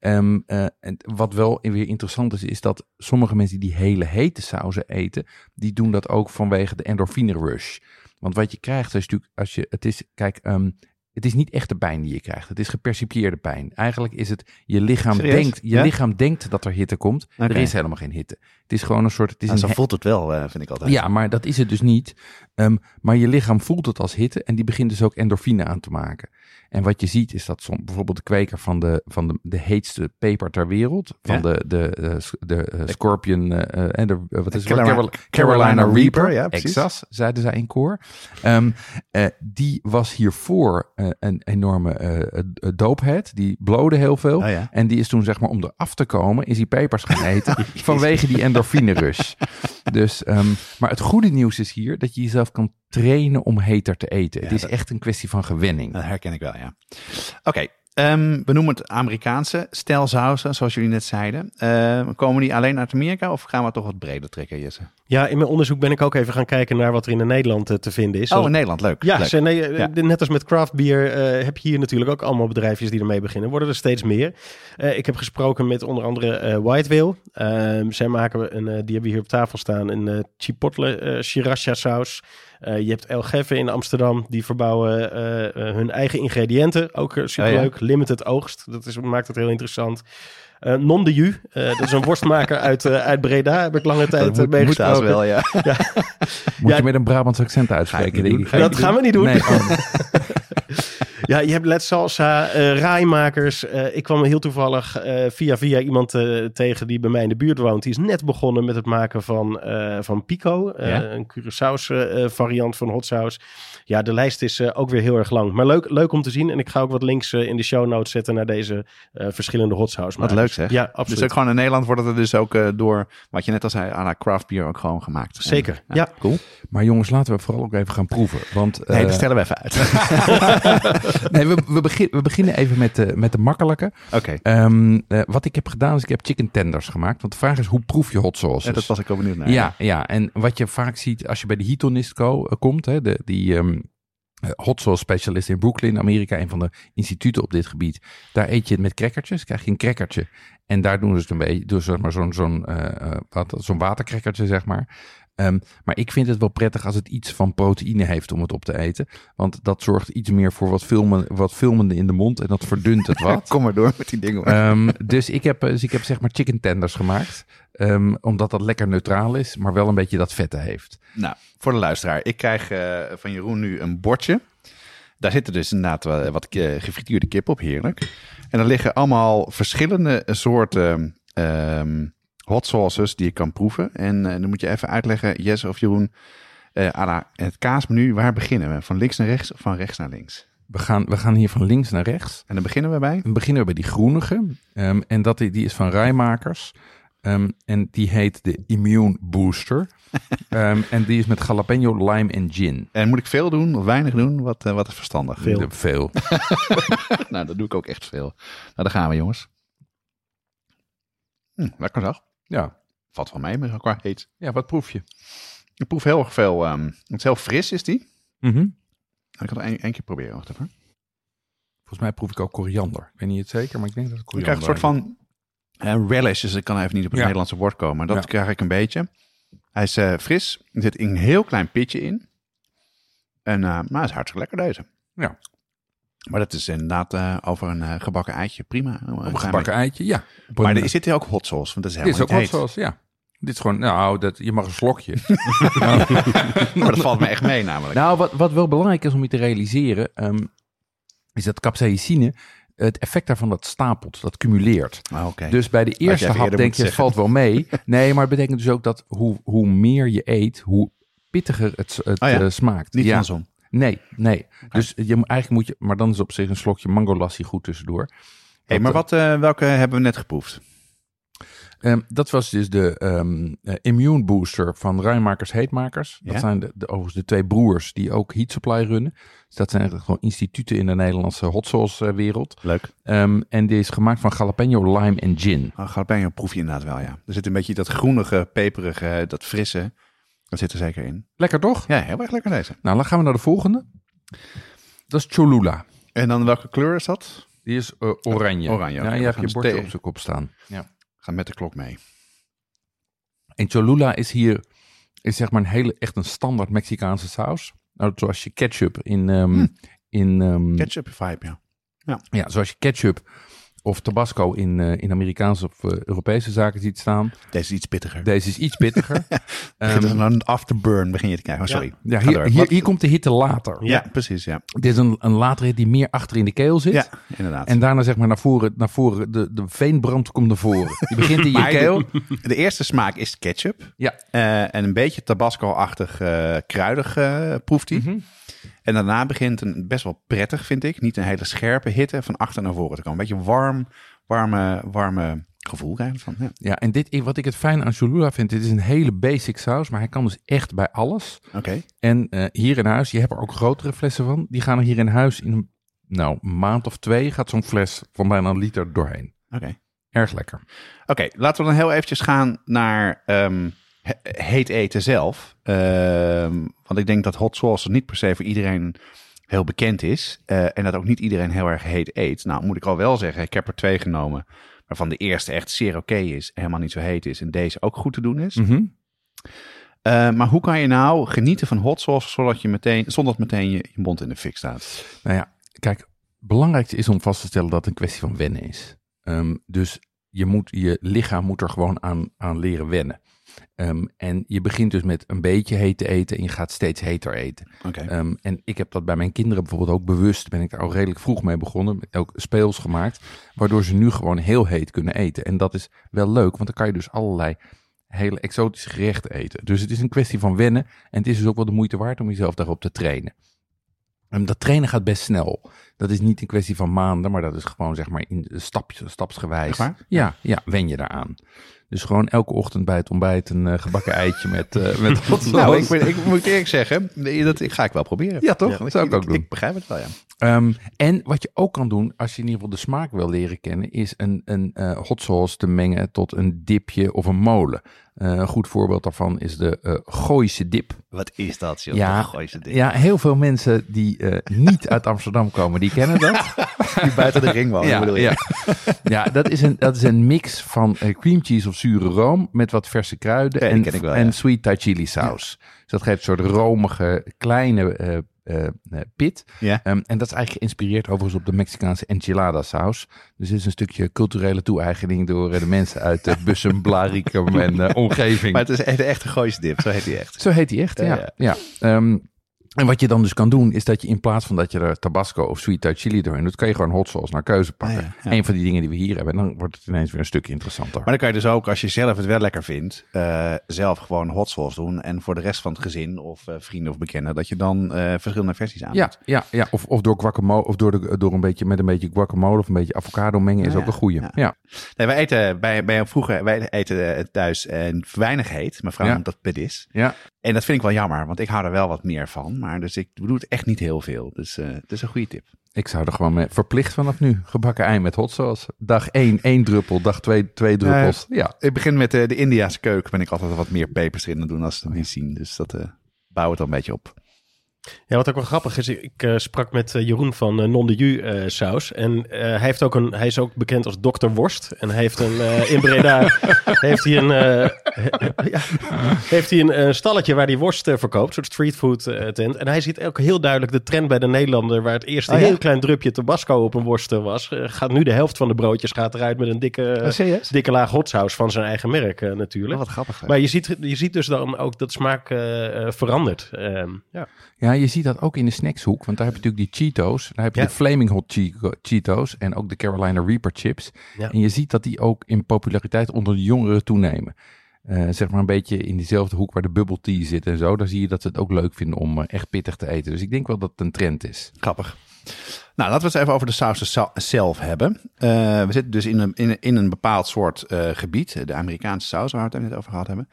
Um, uh, en wat wel weer interessant is, is dat sommige mensen die hele hete sauzen eten, die doen dat ook vanwege de endorfine rush. Want wat je krijgt, is natuurlijk, als je, het is, kijk, um, het is niet echt de pijn die je krijgt. Het is gepercipieerde pijn. Eigenlijk is het, je lichaam, denkt, je ja? lichaam denkt dat er hitte komt. Okay. Er is helemaal geen hitte. Het is gewoon een soort... Het is nou, een zo voelt het wel, uh, vind ik altijd. Ja, maar dat is het dus niet. Um, maar je lichaam voelt het als hitte en die begint dus ook endorfine aan te maken. En wat je ziet is dat som, bijvoorbeeld de kweker van de, van de, de heetste peper ter wereld, van ja? de, de, de, de uh, Scorpion, uh, en de, wat is? Carolina, Carolina, Carolina Reaper, ja, Exas, zeiden zij in koor. Um, uh, die was hiervoor een enorme doophead, die blode heel veel. Oh, ja. En die is toen zeg maar om eraf te komen, is die pepers gaan *laughs* eten vanwege die endorfine rush. *laughs* dus, um, maar het goede nieuws is hier dat je jezelf kan trainen om heter te eten. Ja, het is dat, echt een kwestie van gewenning. Dat herken ik wel, ja. Oké, okay, um, we noemen het Amerikaanse stijlsausen, zoals jullie net zeiden. Uh, komen die alleen uit Amerika of gaan we toch wat breder trekken, Jesse? Ja, in mijn onderzoek ben ik ook even gaan kijken naar wat er in Nederland uh, te vinden is. Oh, in Nederland, leuk. Ja, leuk. Ze, nee, ja. net als met craft beer uh, heb je hier natuurlijk ook allemaal bedrijfjes die ermee beginnen. Worden er steeds meer. Ik heb gesproken met onder andere White Whale. Ehm, zij maken een, die hebben we hier op tafel staan, een chipotle sriracha saus. Je hebt El in Amsterdam, die verbouwen hun eigen ingrediënten. Ook superleuk, oh, ja. limited oogst. Dat is, maakt het heel interessant. Uh, non de Ju, uh, dat is een worstmaker uit, uh, uit Breda. Heb ik lange tijd dat mee gesproken. wel, ja. ja. Moet ja. je met een Brabants accent uitspreken? Dat gaan we niet doen. Nee. *laughs* Ja, je hebt Let Salsa, uh, raaimakers. Uh, ik kwam heel toevallig uh, via via iemand tegen die bij mij in de buurt woont. Die is net begonnen met het maken van, van Pico. Ja? Een Curaçao's variant van hot sauce. Ja, de lijst is ook weer heel erg lang. Maar leuk, leuk om te zien. En ik ga ook wat links in de show notes zetten naar deze verschillende hot sauce. Wat leuk zeg. Ja, absoluut. Dus ook gewoon in Nederland wordt het dus ook door, wat je net al zei, à la craft beer ook gewoon gemaakt. Zeker, en, ja. Cool. Maar jongens, laten we vooral ook even gaan proeven. Want, nee, dat stellen we even uit. *laughs* *laughs* nee, we, we, begin, we beginnen even met de, met de makkelijke. Oké. Okay. Um, uh, wat ik heb gedaan is, ik heb chicken tenders gemaakt. Want de vraag is, hoe proef je hot sauce? Ja, dat was ik ook benieuwd naar. Ja, ja, en wat je vaak ziet als je bij de Heatonist Co. Uh, komt, hè, de, die... Um, hot sauce specialist in Brooklyn, Amerika, een van de instituten op dit gebied. Daar eet je het met crackertjes, krijg je een crackertje. En daar doen ze het een beetje, doen ze maar zo'n zo'n uh, zo'n watercrackertje, zeg maar. Um, maar ik vind het wel prettig als het iets van proteïne heeft om het op te eten. Want dat zorgt iets meer voor wat, filmen, wat filmende in de mond en dat verdunt het wat. *laughs* Kom maar door met die dingen. Um, dus, ik heb, dus ik heb zeg maar chicken tenders gemaakt. Um, omdat dat lekker neutraal is, maar wel een beetje dat vette heeft. Nou, voor de luisteraar. Ik krijg uh, van Jeroen nu een bordje. Daar zitten dus inderdaad wat, wat uh, gefrituurde kip op, heerlijk. En er liggen allemaal verschillende soorten hot sauces die je kan proeven. En uh, dan moet je even uitleggen, Jesse of Jeroen, uh, Ada, het kaasmenu, waar beginnen we? Van links naar rechts of van rechts naar links? We gaan, we gaan hier van links naar rechts. En dan beginnen we bij? Dan beginnen we bij die groenige. Um, en dat, die is van Rijmakers. Um, en die heet de Immune Booster. um, *laughs* en die is met jalapeno, lime en gin. En moet ik veel doen of weinig doen? Wat, uh, wat is verstandig? Veel. veel. *laughs* nou, dat doe ik ook echt veel. Nou, daar gaan we jongens. Hm, lekker. Ja. Valt van mij met qua heet. Ja, wat proef je? Ik proef heel erg veel. Um, het is heel fris, is die. Mm -hmm. Ik het één keer proberen. Wacht even. Volgens mij proef ik ook koriander. Ik weet niet het zeker, maar ik denk dat het koriander Ik krijg een soort van uh, relish, dus ik kan even niet op het ja. Nederlandse woord komen. Dat ja. krijg ik een beetje. Hij is uh, fris. Er zit een heel klein pitje in. En, uh, maar het is hartstikke lekker deze. Ja. Maar dat is inderdaad uh, over een uh, gebakken eitje. Prima. Een gebakken eitje, ja. Maar er zit hier ook hot sauce. Want dat is Dit is ook hot sauce, ja. Dit is gewoon, nou, dat, je mag een slokje. *laughs* *laughs* maar dat valt me echt mee namelijk. Nou, wat, wat wel belangrijk is om je te realiseren, um, is dat capsaicine, het effect daarvan dat stapelt, dat cumuleert. Ah, okay. Dus bij de eerste hap denk je, het valt wel mee. *laughs* Nee, maar het betekent dus ook dat hoe, hoe meer je eet, hoe pittiger het, het oh ja, uh, smaakt. Niet ja. andersom. Nee, nee. Dus je, eigenlijk moet je, maar dan is op zich een slokje mango lassi goed tussendoor. Hey, maar wat, uh, welke hebben we net geproefd? Um, dat was dus de um, uh, Immune Booster van Rijnmakers Heetmakers. Dat zijn de, de, overigens de twee broers die ook Heat Supply runnen. Dus dat zijn eigenlijk gewoon instituten in de Nederlandse hot sauce wereld. Leuk. Um, en die is gemaakt van jalapeno, lime en gin. Oh, jalapeno proef je inderdaad wel, ja. Er zit een beetje dat groenige, peperige, dat frisse. Dat zit er zeker in. Lekker toch? Ja, heel erg lekker deze. Nou, dan gaan we naar de volgende. Dat is Cholula. En dan welke kleur is dat? Die is uh, oranje. Oranje, Ja, je hebt je bordje op zijn kop staan. Ja. Ga met de klok mee. En Cholula is hier is zeg maar een hele, echt een standaard Mexicaanse saus. Nou, zoals je ketchup in, um, Hm. in um, Ketchup vibe, ja. ja, zoals je ketchup of Tabasco in, uh, in Amerikaanse of uh, Europese zaken ziet staan. Deze is iets pittiger. Deze is iets pittiger. Dus *laughs* Ehm, een afterburn begin je te krijgen. Oh, sorry. ja, hier, hier, komt de hitte later. Ja, precies, ja. Dit is een, een latere hit die meer achter in de keel zit. Ja, inderdaad. En daarna zeg maar naar voren, naar voren de, de veenbrand komt naar voren. Die begint in je *laughs* keel. De eerste smaak is ketchup. Ja. Eh, en een beetje tabasco-achtig, eh, kruidig eh, proeft hij. Mhm. En daarna begint een best wel prettig, vind ik. Niet een hele scherpe hitte van achter naar voren te komen. Een beetje warm, warme, warme gevoel krijg je ervan. Ja. Ja, en dit, wat ik het fijn aan Cholula vind, dit is een hele basic saus, maar hij kan dus echt bij alles. Oké. En eh, hier in huis, je hebt er ook grotere flessen van, die gaan er hier in huis in een nou, maand of twee, gaat zo'n fles van bijna een liter doorheen. Oké. Erg lekker. Oké, laten we dan heel eventjes gaan naar ehm, heet eten zelf. Ehm, want ik denk dat hot sauce niet per se voor iedereen heel bekend is. eh, en dat ook niet iedereen heel erg heet eet. Nou, moet ik al wel zeggen, ik heb er twee genomen. Waarvan de eerste echt zeer oké is. Helemaal niet zo heet is. En deze ook goed te doen is. Mhm. Eh, maar hoe kan je nou genieten van hot sauce zodat je meteen, zonder dat meteen je, je mond in de fik staat? Nou ja, kijk, het belangrijkste is om vast te stellen dat het een kwestie van wennen is. Ehm, dus je, moet, je lichaam moet er gewoon aan, aan leren wennen. Ehm, en je begint dus met een beetje heet te eten en je gaat steeds heter eten. Ehm, en ik heb dat bij mijn kinderen bijvoorbeeld ook bewust, ben ik daar al redelijk vroeg mee begonnen, ook speels gemaakt, waardoor ze nu gewoon heel heet kunnen eten. En dat is wel leuk, want dan kan je dus allerlei hele exotische gerechten eten. Dus het is een kwestie van wennen en het is dus ook wel de moeite waard om jezelf daarop te trainen. En dat trainen gaat best snel. Dat is niet een kwestie van maanden, maar dat is gewoon zeg maar in stapjes, stapsgewijs. Ja, ja, wen je daaraan. Dus gewoon elke ochtend bij het ontbijt een eh, gebakken eitje met, eh *laughs* met Nou, ik, ik moet eerlijk zeggen, dat ik ga ik wel proberen. Ja, toch? Ja, Dat zou ik ook doen. Ik begrijp het wel, ja. Ehm, en wat je ook kan doen, als je in ieder geval de smaak wil leren kennen, is een, een eh, hot sauce te mengen tot een dipje of een molen. Eh, een goed voorbeeld daarvan is de eh Gooise dip. Wat is dat, joh? Ja, Gooi ze dit. Ja, heel veel mensen die niet uit Amsterdam komen, die kennen dat. *laughs* Die buiten de ring wonen, ja, bedoel je? ja. ja dat, is een, dat is een mix van cream cheese of zure room met wat verse kruiden en, wel, en ja. sweet Thai chili saus. Dus dat geeft een soort romige, kleine eh, eh, pit. Ja. Ehm, en dat is eigenlijk geïnspireerd overigens op de Mexicaanse enchilada saus. Dus dit is een stukje culturele toe-eigening door eh, de mensen uit uh, Bussum, *laughs* Blarikum en omgeving. Maar het is echt een echte gooise dip, zo heet die echt. Zo heet hij echt, ja. Ja, ja. Ehm, en wat je dan dus kan doen, is dat je in plaats van dat je er tabasco of sweet Thai chili doorheen doet, kan je gewoon hot sauce naar keuze pakken. Ah, ja, ja. Een van die dingen die we hier hebben. En dan wordt het ineens weer een stukje interessanter. Maar dan kan je dus ook, als je zelf het wel lekker vindt, eh, zelf gewoon hot sauce doen. En voor de rest van het gezin of eh, vrienden of bekenden, dat je dan eh, verschillende versies aan ja, ja, ja. Of, of door guacamole, of door, de, door een beetje met een beetje guacamole of een beetje avocado mengen is ook een goeie. ja. Nee, wij eten bij, bij vroeger, wij eten thuis en weinig heet. Mijn vrouw noemt dat pedis. Ja. En dat vind ik wel jammer, want ik hou er wel wat meer van. Maar dus ik doe het echt niet heel veel. Dus eh het is een goede tip. Ik zou er gewoon mee, verplicht vanaf nu. Gebakken ei met hot sauce. Dag 1, één druppel. Dag 2, twee druppels. ja. Ik begin met eh, de Indiaanse keuken. Ben ik altijd wat meer pepers erin aan doen als ze het niet zien. Dus dat eh bouwt het al een beetje op. Ja, wat ook wel grappig is, ik eh, sprak met eh, Jeroen van eh, Non de Ju saus. En hij, heeft ook een, hij is ook bekend als Dr. Worst. En hij heeft een, in Breda *laughs* heeft hij een, ja, heeft hij een stalletje waar hij worst verkoopt. Een soort streetfood tent. En hij ziet ook heel duidelijk de trend bij de Nederlander... waar het eerst een Oh, ja? heel klein drupje tabasco op een worst was. gaat nu de helft van de broodjes gaat eruit met een dikke, serieus? dikke laag hot saus van zijn eigen merk natuurlijk. Oh, wat grappig. hè? Maar je ziet, je ziet dus dan ook dat smaak verandert. Ehm, ja. Ja, je ziet dat ook in de snackshoek. Want daar heb je natuurlijk die Cheetos. Daar heb je Ja. de Flaming Hot Che- Cheetos. En ook de Carolina Reaper chips. Ja. En je ziet dat die ook in populariteit onder de jongeren toenemen. Eh, zeg maar een beetje in diezelfde hoek waar de bubble tea zit en zo. Daar zie je dat ze het ook leuk vinden om eh, echt pittig te eten. Dus ik denk wel dat het een trend is. Grappig. Nou, laten we het even over de sausen zelf hebben. Eh, we zitten dus in een, in, in een bepaald soort eh, gebied. De Amerikaanse saus, waar we het net over gehad hebben.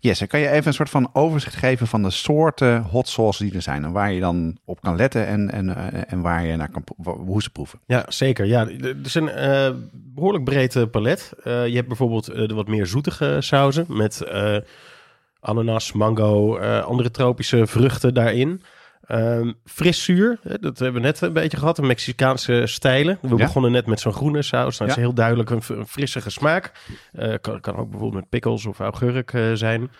Jesse, kan je even een soort van overzicht geven van de soorten hot sauce die er zijn? En waar je dan op kan letten en, en, eh, en waar je naar kan, hoe ze proeven. Ja, zeker. Ja, er is een eh, behoorlijk breed eh, palet. Eh, je hebt bijvoorbeeld eh, de wat meer zoetige sauzen met eh, ananas, mango, eh, andere tropische vruchten daarin. Ehm, fris zuur, dat hebben we net een beetje gehad. Een Mexicaanse stijlen. We Ja. begonnen net met zo'n groene saus. Dat is Ja. heel duidelijk een, f- een frissige smaak. Eh, kan, kan ook bijvoorbeeld met pickles of augurk eh, zijn.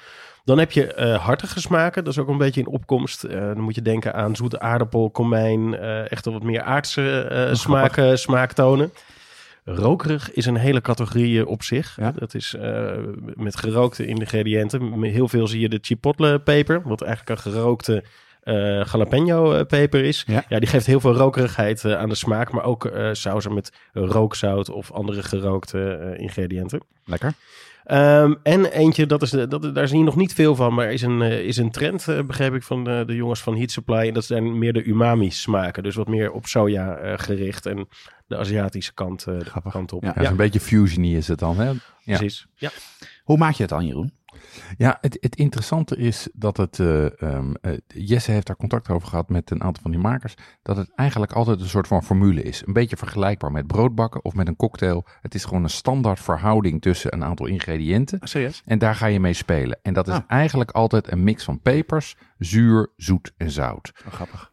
Dan heb je eh, hartige smaken. Dat is ook een beetje in opkomst. Dan moet je denken aan zoete aardappel, komijn. echt wat meer aardse smaken, smaaktonen. Rokerig is een hele categorie op zich. Ja. Dat is met gerookte ingrediënten. Heel veel zie je de chipotle peper. Wat eigenlijk een gerookte eh jalapeno eh, peper is. Ja. Ja. die geeft heel veel rokerigheid eh, aan de smaak. Maar ook eh sauzen met rookzout of andere gerookte eh, ingrediënten. Lekker. Ehm, en eentje, dat is, dat, daar zie je nog niet veel van, maar is een, is een trend, eh, begreep ik van de, de jongens van Heat Supply. En dat zijn meer de umami smaken, dus wat meer op soja eh, gericht en de Aziatische kant, eh, de kant op. Ja. Een beetje fusiony is het dan. Hè? Ja. precies. Ja. Hoe maak je het dan, Jeroen? Ja, het, het interessante is dat het. eh, ehm, eh, Jesse heeft daar contact over gehad met een aantal van die makers. Dat het eigenlijk altijd een soort van formule is. Een beetje vergelijkbaar met broodbakken of met een cocktail. Het is gewoon een standaard verhouding tussen een aantal ingrediënten. Serieus? En daar ga je mee spelen. En dat is Ah. eigenlijk altijd een mix van pepers, zuur, zoet en zout. Oh, grappig.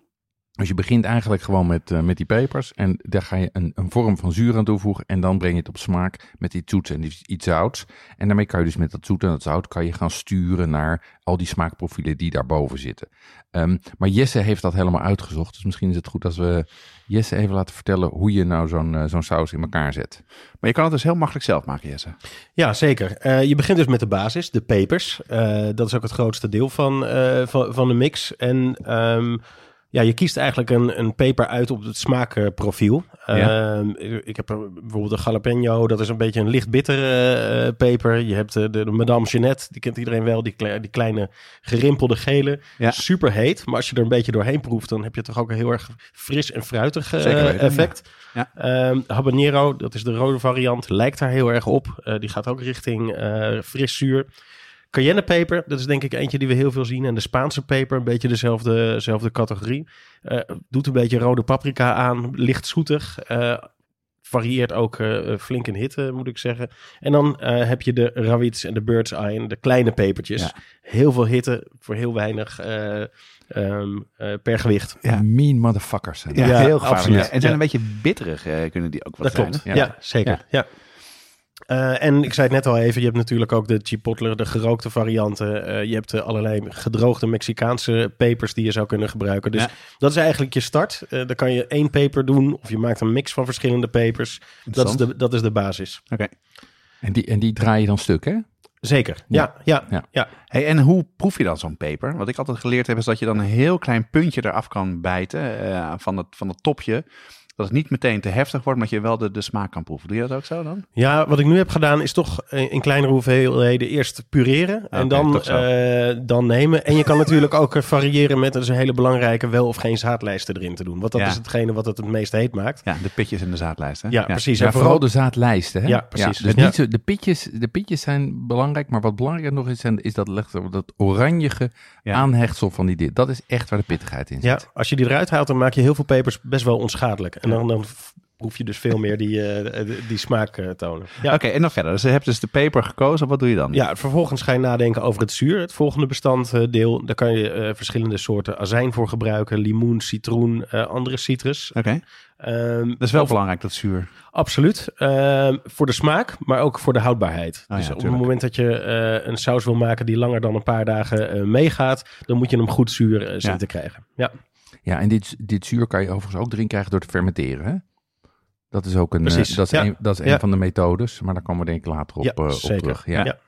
Dus je begint eigenlijk gewoon met, eh, met die pepers. En daar ga je een, een vorm van zuur aan toevoegen. En dan breng je het op smaak met iets zoets en iets, zouts. En daarmee kan je dus met dat zoet en dat zout kan je gaan sturen naar al die smaakprofielen die daarboven zitten. Ehm, maar Jesse heeft dat helemaal uitgezocht. Dus misschien is het goed als we Jesse even laten vertellen hoe je nou zo'n eh, zo'n saus in elkaar zet. Maar je kan het dus heel makkelijk zelf maken, Jesse. Ja, zeker. Eh, je begint dus met de basis, de pepers. Eh, dat is ook het grootste deel van, eh, van, van de mix. En ehm, ja, je kiest eigenlijk een, een peper uit op het smaakprofiel. Ja. Ehm, ik heb bijvoorbeeld een jalapeno, dat is een beetje een licht bittere eh, peper. Je hebt de, de, de Madame Jeannette, die kent iedereen wel, die, kle- die kleine gerimpelde gele. Ja. Super heet, maar als je er een beetje doorheen proeft, dan heb je toch ook een heel erg fris en fruitig eh, weten, effect. ja. Ehm, habanero, dat is de rode variant, lijkt daar heel erg op. Eh, die gaat ook richting fris zuur. Cayennepeper, dat is denk ik eentje die we heel veel zien. En de Spaanse peper, een beetje dezelfde, dezelfde categorie. Eh, doet een beetje rode paprika aan, licht zoetig. Eh, varieert ook eh, flink in hitte, moet ik zeggen. En dan eh, heb je de rawits en de bird's eye, de kleine pepertjes. Ja. Heel veel hitte voor heel weinig eh, ehm, eh, per gewicht. Ja. Mean motherfuckers. zijn Ja, heel gevaarlijk. En zijn Ja. een beetje bitterig, eh, kunnen die ook wat Dat zijn. klopt. Ja, zeker. Ja. Eh, en ik zei het net al even, je hebt natuurlijk ook de chipotle, de gerookte varianten. Eh, je hebt eh, allerlei gedroogde Mexicaanse pepers die je zou kunnen gebruiken. Dus Ja. dat is eigenlijk je start. Eh, dan kan je één peper doen of je maakt een mix van verschillende pepers. Dat is de, dat is de basis. Oké. En, die, en die draai je dan stuk, hè? Zeker. Ja, ja, Ja. ja. Hey, en hoe proef je dan zo'n peper? Wat ik altijd geleerd heb, is dat je dan een heel klein puntje eraf kan bijten eh, van, het, van het topje. Dat het niet meteen te heftig wordt, maar dat je wel de, de smaak kan proeven. Doe je dat ook zo dan? Ja, wat ik nu heb gedaan is toch in kleinere hoeveelheden eerst pureren en dan, eh, dan nemen. En je kan *laughs* natuurlijk ook eh, variëren met, dat is een hele belangrijke, wel of geen zaadlijsten erin te doen. Want dat Ja. is hetgene wat het het meest heet maakt. Ja, de pitjes en de zaadlijst. Hè? Ja, precies. Ja, En vooral de zaadlijsten. Hè? Ja, precies. dus Ja. niet zo, de, pitjes, de pitjes zijn belangrijk, maar wat belangrijker nog is, is dat, legt- dat oranjige Ja. aanhechtsel van die dit. Dat is echt waar de pittigheid in zit. Ja, als je die eruit haalt, dan maak je heel veel pepers best wel onschadelijk. En dan, dan proef je dus veel meer die, eh, die, smaak eh, tonen. Ja. Oké, en dan verder. Dus je hebt dus de peper gekozen. Wat doe je dan? Ja, vervolgens ga je nadenken over het zuur. Het volgende bestanddeel. Daar kan je eh, verschillende soorten azijn voor gebruiken. Limoen, citroen, eh, andere citrus. Oké, Ehm, dat is wel of- belangrijk, dat zuur. Absoluut. Ehm, voor de smaak, maar ook voor de houdbaarheid. ja, dus op het moment dat je eh, een saus wil maken die langer dan een paar dagen eh, meegaat, dan moet je hem goed zuur eh, zien Ja. te krijgen. Ja, Ja, en dit, dit zuur kan je overigens ook erin krijgen door te fermenteren. Hè? Dat is ook een, eh, dat is ja. een, dat is Ja. een van de methodes, maar daar komen we denk ik later op, Ja, eh, op terug. Ja. Ja.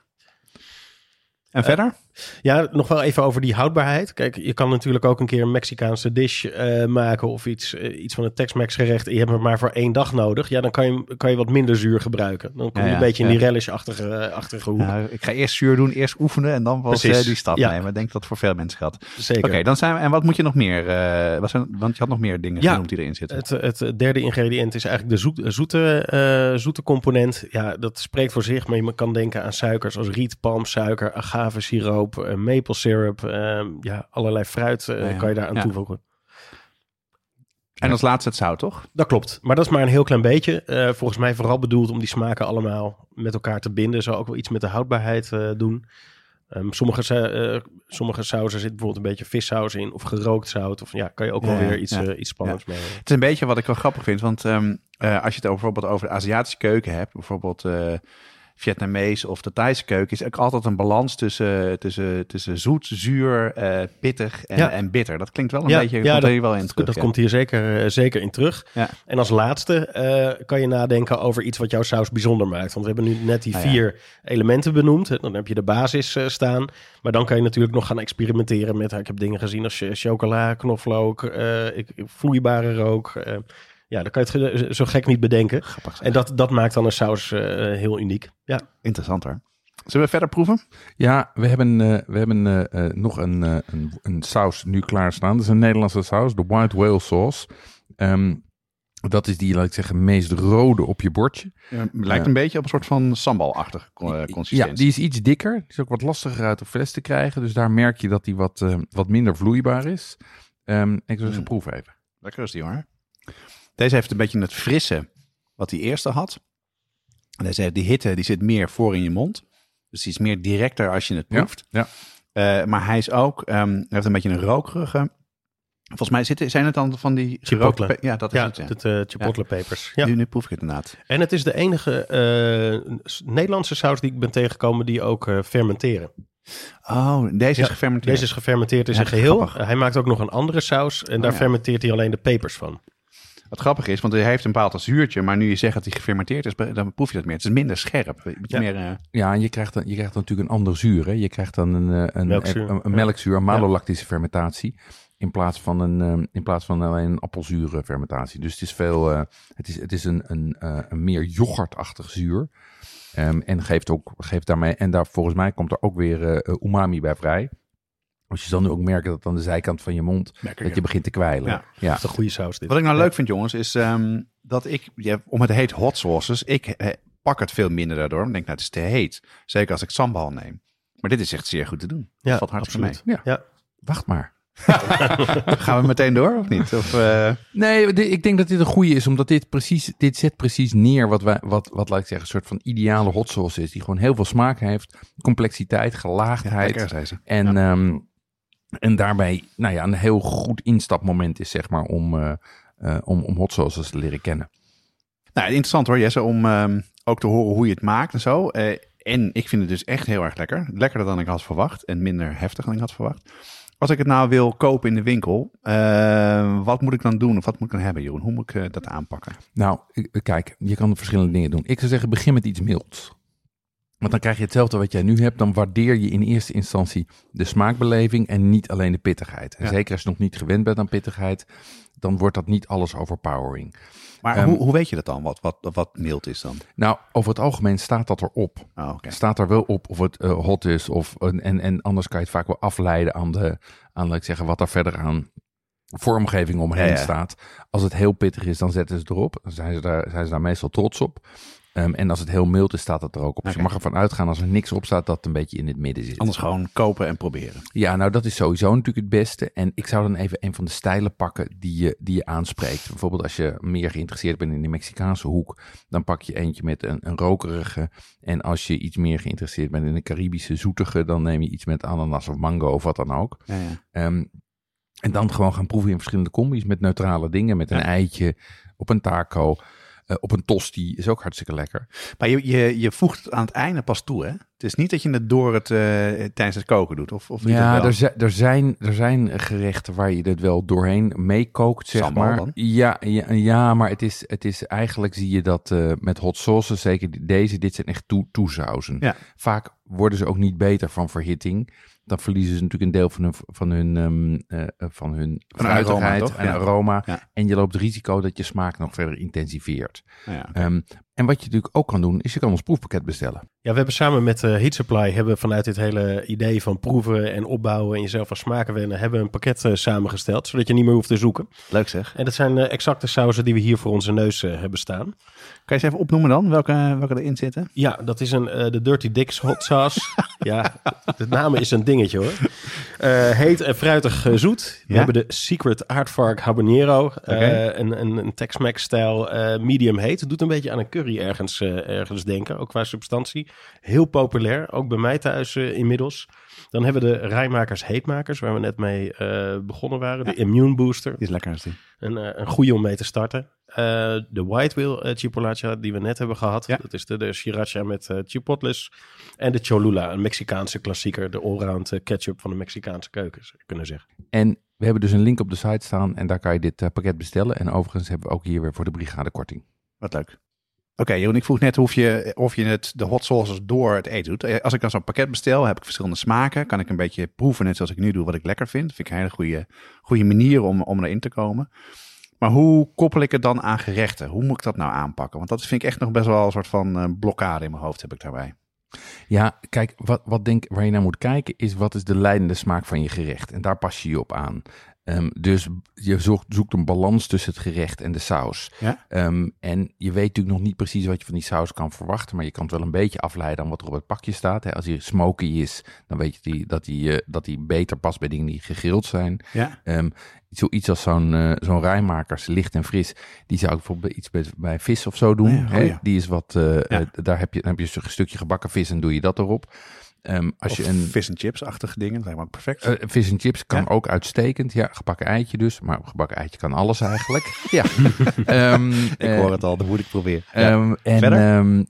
En verder? Ja, nog wel even over die houdbaarheid. Kijk, je kan natuurlijk ook een keer een Mexicaanse dish eh, maken of iets, eh, iets van een Tex-Mex gerecht. Je hebt het maar voor één dag nodig. Ja, dan kan je, kan je wat minder zuur gebruiken. Dan kom je Ja, ja, een beetje in ja. die relish-achtige eh, achtige hoek. Nou, ik ga eerst zuur doen, eerst oefenen en dan pas die stap Ja. nemen. Ik denk dat voor veel mensen geldt. Zeker. Oké, dan zijn we. En wat moet je nog meer? wat zijn, want je had nog meer dingen Ja. genoemd die erin zitten. Het, het derde ingrediënt is eigenlijk de zoet, zoete, zoete component. Ja, dat spreekt voor zich, maar je kan denken aan suikers als riet, palmsuiker, agavesiroop, eh, maple syrup. eh, ja, allerlei fruit eh, Ja, kan je daar aan Ja. toevoegen. En als laatste het zout, toch? Dat klopt, maar dat is maar een heel klein beetje. Eh, volgens mij vooral bedoeld om die smaken allemaal met elkaar te binden. Zou ook wel iets met de houdbaarheid doen. Ehm, sommige, eh, sommige sauzen zit bijvoorbeeld een beetje vissaus in of gerookt zout. Of ja, kan je ook wel Ja, weer iets, ja. iets spannends mee. Het is een beetje wat ik wel grappig vind. Want ehm, eh, als je het over, bijvoorbeeld over de Aziatische keuken hebt, bijvoorbeeld Vietnamees of de Thaise keuken, is ook altijd een balans tussen, tussen, tussen zoet, zuur, eh, pittig en, Ja. en bitter. Dat klinkt wel een Ja, beetje, ja, komt dat- hier wel in terug. dat komt hier zeker, eh, zeker in terug. En als laatste eh, kan je nadenken over iets wat jouw saus bijzonder maakt. Want we hebben nu net die Ah, ja. vier elementen benoemd. Dan heb je de basis staan. Maar dan kan je natuurlijk nog gaan experimenteren met... Ik heb dingen gezien als chocola, knoflook, ik, vloeibare rook. Ja, dan kan je het zo gek niet bedenken. Grappig. zeg. En dat, dat maakt dan een saus eh, heel uniek. Ja, Interessant hoor. Zullen we verder proeven? Ja, we hebben, eh, we hebben eh, nog een, eh, een, een saus nu klaarstaan. Dat is een Nederlandse saus, de White Whale Sauce. Ehm, Dat is die, laat ik zeggen, meest rode op je bordje. Ja, lijkt een beetje op een soort van sambalachtige eh, consistentie. Ja, die is iets dikker. Die is ook wat lastiger uit de fles te krijgen. Dus daar merk je dat die wat, wat minder vloeibaar is. Ehm, ik wil eens Mm. proeven even. Lekker is die hoor. Deze heeft een beetje het frisse wat die eerste had. En deze heeft die hitte, die zit meer voor in je mond. Dus die is meer directer als je het proeft. ja. Eh, maar hij is ook, ehm, heeft een beetje een rokerige. Volgens mij zitten, zijn het dan van die Chipotle. Ja, dat is Ja, het. Ja. het eh chipotle pepers. Ja. Nu, nu proef ik het inderdaad. En het is de enige eh, Nederlandse saus die ik ben tegengekomen die ook eh, fermenteren. Oh, deze is gefermenteerd. Deze is gefermenteerd in zijn geheel. grappig. hij maakt ook nog een andere saus en daar ja. fermenteert hij alleen de pepers van. Wat grappig is, want hij heeft een bepaald zuurtje. Maar nu je zegt dat hij gefermenteerd is, dan proef je dat meer. Het is minder scherp. Een beetje Ja. meer... eh, Ja, en je krijgt, dan, je krijgt dan natuurlijk een ander zuur. Hè? Je krijgt dan een, eh, een, Melkzuur, een, een melkzuur, een malolactische fermentatie. In plaats van, een, eh, in plaats van alleen een appelzure fermentatie. Dus het is, veel, eh, het is, het is een, een, eh, een meer yoghurtachtig zuur. Ehm, en geeft, ook, geeft daarmee, en daar volgens mij komt er ook weer eh, umami bij vrij. Als je dan ook merkt dat aan de zijkant van je mond, dat je begint te kwijlen. Ja. Ja. Dat is een goede saus dit. Wat ik nou leuk vind, jongens, is ehm, dat ik, ja, om het heet hot sauces, ik eh, pak het veel minder daardoor. Ik denk, nou, het is te heet. Zeker als ik sambal neem. Maar dit is echt zeer goed te doen. Ja, dat valt hartstikke absoluut. Ja. Ja. Wacht maar. *laughs* Gaan we meteen door of niet? Of, eh, Nee, ik denk dat dit een goede is, omdat dit precies, dit zet precies neer wat wij, wat, wat laat ik zeggen, een soort van ideale hot sauce is, die gewoon heel veel smaak heeft, complexiteit, ja, gelaagdheid en, ehm, en daarbij, nou ja, een heel goed instapmoment is, zeg maar, om, eh, om, om hot sauces te leren kennen. Nou, interessant hoor, Jesse, om ehm, ook te horen hoe je het maakt en zo. Eh, en ik vind het dus echt heel erg lekker. Lekkerder dan ik had verwacht en minder heftig dan ik had verwacht. Als ik het nou wil kopen in de winkel, wat moet ik dan doen of wat moet ik dan hebben, Jeroen? Hoe moet ik dat aanpakken? Nou, kijk, je kan verschillende dingen doen. Ik zou zeggen, begin met iets milds. Want dan krijg je hetzelfde wat jij nu hebt. Dan waardeer je in eerste instantie de smaakbeleving en niet alleen de pittigheid. En Ja. zeker als je nog niet gewend bent aan pittigheid, dan wordt dat niet alles overpowering. Maar Ehm, hoe, hoe weet je dat dan, wat, wat, wat mild is dan? Nou, over het algemeen staat dat erop. Oh. Staat er wel op of het eh, hot is. Of, en, en anders kan je het vaak wel afleiden aan, de, aan laat ik zeggen, wat er verder aan vormgeving omheen Ja, ja. staat. Als het heel pittig is, dan zetten ze erop. Dan zijn ze daar, zijn ze daar meestal trots op. Ehm, en als het heel mild is, staat het er ook op. Dus je mag ervan uitgaan als er niks op staat, dat het een beetje in het midden zit. Anders gewoon kopen en proberen. Ja, nou dat is sowieso natuurlijk het beste. En ik zou dan even een van de stijlen pakken die je, die je aanspreekt. Bijvoorbeeld als je meer geïnteresseerd bent in de Mexicaanse hoek, dan pak je eentje met een, een rokerige. En als je iets meer geïnteresseerd bent in de Caribische zoetige, dan neem je iets met ananas of mango of wat dan ook. Ja, ja. Ehm, en dan gewoon gaan proeven in verschillende combis met neutrale dingen. Met een Ja. eitje, op een taco, eh, op een tosti. Is ook hartstikke lekker. Maar je, je, je voegt het aan het einde pas toe, hè? Het is niet dat je het door het, eh, tijdens het koken doet. Of, of Ja, er, er, zijn, er zijn gerechten waar je het wel doorheen meekookt, zeg Sambal maar. dan? Ja, ja, ja, maar het is, het is eigenlijk zie je dat eh, met hot sauces, zeker deze, dit zijn echt toe, toesauzen. Ja. Vaak worden ze ook niet beter van verhitting. Dan verliezen ze natuurlijk een deel van hun, van hun, ehm, eh, van hun Van aroma, fruitigheid en Ja. aroma. Ja. En je loopt het risico dat je smaak nog verder intensiveert. Ja. Ehm, en wat je natuurlijk ook kan doen, is je kan ons proefpakket bestellen. Ja, we hebben samen met eh Heat Supply hebben vanuit dit hele idee van proeven en opbouwen en jezelf aan smaken wennen, hebben we een pakket eh, samengesteld, zodat je niet meer hoeft te zoeken. Leuk zeg. En dat zijn exacte sauzen die we hier voor onze neus hebben staan. Kan je eens even opnoemen dan, welke, welke erin zitten? Ja, dat is een eh, de Dirty Dicks hot sauce. *laughs* ja, de naam is een dingetje hoor. Eh, heet en fruitig zoet. We Ja? hebben de Secret Aardvark Habanero. eh, een, een, een Tex-Mex stijl eh, medium heet. Het doet een beetje aan een curry ergens, ergens denken, ook qua substantie. Heel populair, ook bij mij thuis inmiddels. Dan hebben we de Rijmakers Heetmakers, waar we net mee eh, begonnen waren. De Immune Booster. Die is lekker is die. Een, eh, een goede om mee te starten. Eh, de White Wheel eh, Chipolacha die we net hebben gehad. Ja. Dat is de, de Sriracha met eh chipotles. En de Cholula, een Mexicaanse klassieker. De allround eh, ketchup van de Mexicaanse keuken, zou je kunnen zeggen. En we hebben dus een link op de site staan en daar kan je dit eh, pakket bestellen. En overigens hebben we ook hier weer voor de brigade korting. Wat leuk. Oké, Jeroen, ik vroeg net of je, of je het, de hot sauces door het eten doet. Eh, Als ik dan zo'n pakket bestel, heb ik verschillende smaken. Kan ik een beetje proeven, net zoals ik nu doe, wat ik lekker vind. Vind ik een hele goede, goede manier om, om erin te komen. Maar hoe koppel ik het dan aan gerechten? Hoe moet ik dat nou aanpakken? Want dat vind ik echt nog best wel een soort van eh, blokkade in mijn hoofd heb ik daarbij. Ja, kijk, wat, wat denk, waar je naar moet kijken is wat is de leidende smaak van je gerecht. En daar pas je je op aan. Ehm, dus je zoekt, zoekt een balans tussen het gerecht en de saus. Ja. Ehm, en je weet natuurlijk nog niet precies wat je van die saus kan verwachten, maar je kan het wel een beetje afleiden aan wat er op het pakje staat. Hè. Als hij smoky is, dan weet je die, dat hij eh, dat hij beter past bij dingen die gegrild zijn. Ja. Ehm, zoiets als zo'n eh, zo'n rijmakers, licht en fris, die zou ik bijvoorbeeld iets bij, bij vis of zo doen. Oh ja, oh hè. ja. Die is wat, eh, eh, daar heb je, dan heb je een stukje gebakken vis en doe je dat erop. Ehm, als Of je een vis en chips-achtige dingen, dat lijkt me ook perfect. eh, vis en chips kan Ja? ook uitstekend. Ja, gebakken eitje dus. Maar gebakken eitje kan alles eigenlijk. *laughs* ja. *laughs* Ehm, ik eh, hoor het al, dat moet ik proberen. En,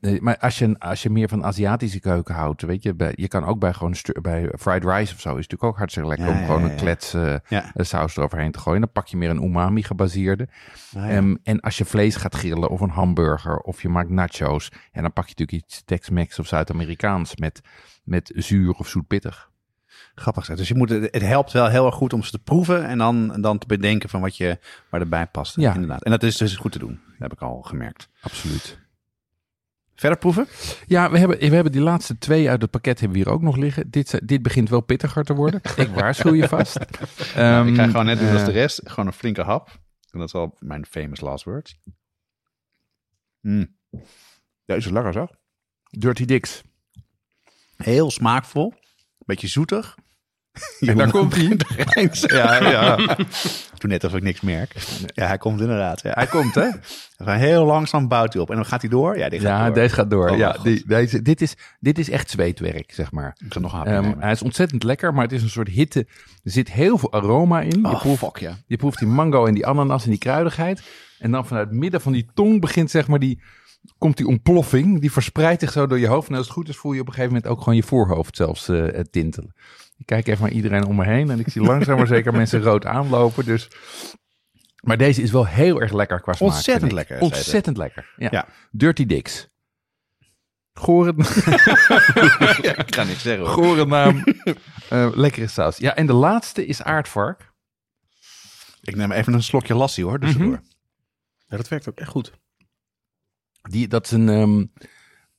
eh, maar als je, als je meer van Aziatische keuken houdt, weet je, bij, je kan ook bij gewoon bij fried rice of zo, is natuurlijk ook hartstikke lekker Ja, om gewoon een klets eh, eh, saus eroverheen te gooien. Dan pak je meer een umami gebaseerde. Ah, en als je vlees gaat grillen of een hamburger of je maakt nachos, en dan pak je natuurlijk iets Tex-Mex of Zuid-Amerikaans met, met zuur of zoet-pittig. Grappig zeg. Dus je moet, het helpt wel heel erg goed om ze te proeven en dan, dan te bedenken van wat je, waar erbij past. Ja. Inderdaad. En dat is dus goed te doen. Dat heb ik al gemerkt. Absoluut. Verder proeven? Ja, we hebben, we hebben die laatste twee uit het pakket hebben we hier ook nog liggen. Dit, dit begint wel pittiger te worden. Ik waarschuw je vast. *laughs* Nou, ik ga Ehm, gewoon net doen als eh, de rest. Gewoon een flinke hap. En dat is wel mijn famous last words. Mm. Deze is lekker zo. Dirty Dicks. Heel smaakvol. Beetje zoetig. *laughs* En daar komt hij. *laughs* Ja, ja. Doe net alsof ik niks merk. Ja, hij komt inderdaad. Ja. Hij komt, hè? Hij heel langzaam bouwt hij op. En dan gaat hij door. Ja, die gaat Ja, door. deze gaat door. Oh, ja, God. die, deze, dit, is, dit is echt zweetwerk, zeg maar. Ik ga nog nemen. hij is ontzettend lekker, maar het is een soort hitte. Er zit heel veel aroma in. je, Oh, proeft, fuck ja. je proeft die mango en die ananas en die kruidigheid. En dan vanuit het midden van die tong begint, zeg maar, die, komt die ontploffing. Die verspreidt zich zo door je hoofd. En als het goed is, voel je op een gegeven moment ook gewoon je voorhoofd zelfs eh, eh, tintelen. Ik kijk even naar iedereen om me heen en ik zie langzaam maar zeker *laughs* mensen rood aanlopen. Dus... Maar deze is wel heel erg lekker qua smaak. Ontzettend lekker. Ontzettend lekker. Ja. Ja. Dirty Dicks. Gore, *laughs* ja, ik ga niks zeggen hoor. gore naam. Eh, lekkere saus. Ja, en de laatste is aardvark. Ik neem even een slokje lassie hoor. Dus Mhm. Ja, dat werkt ook echt goed. Die, dat is een, ehm,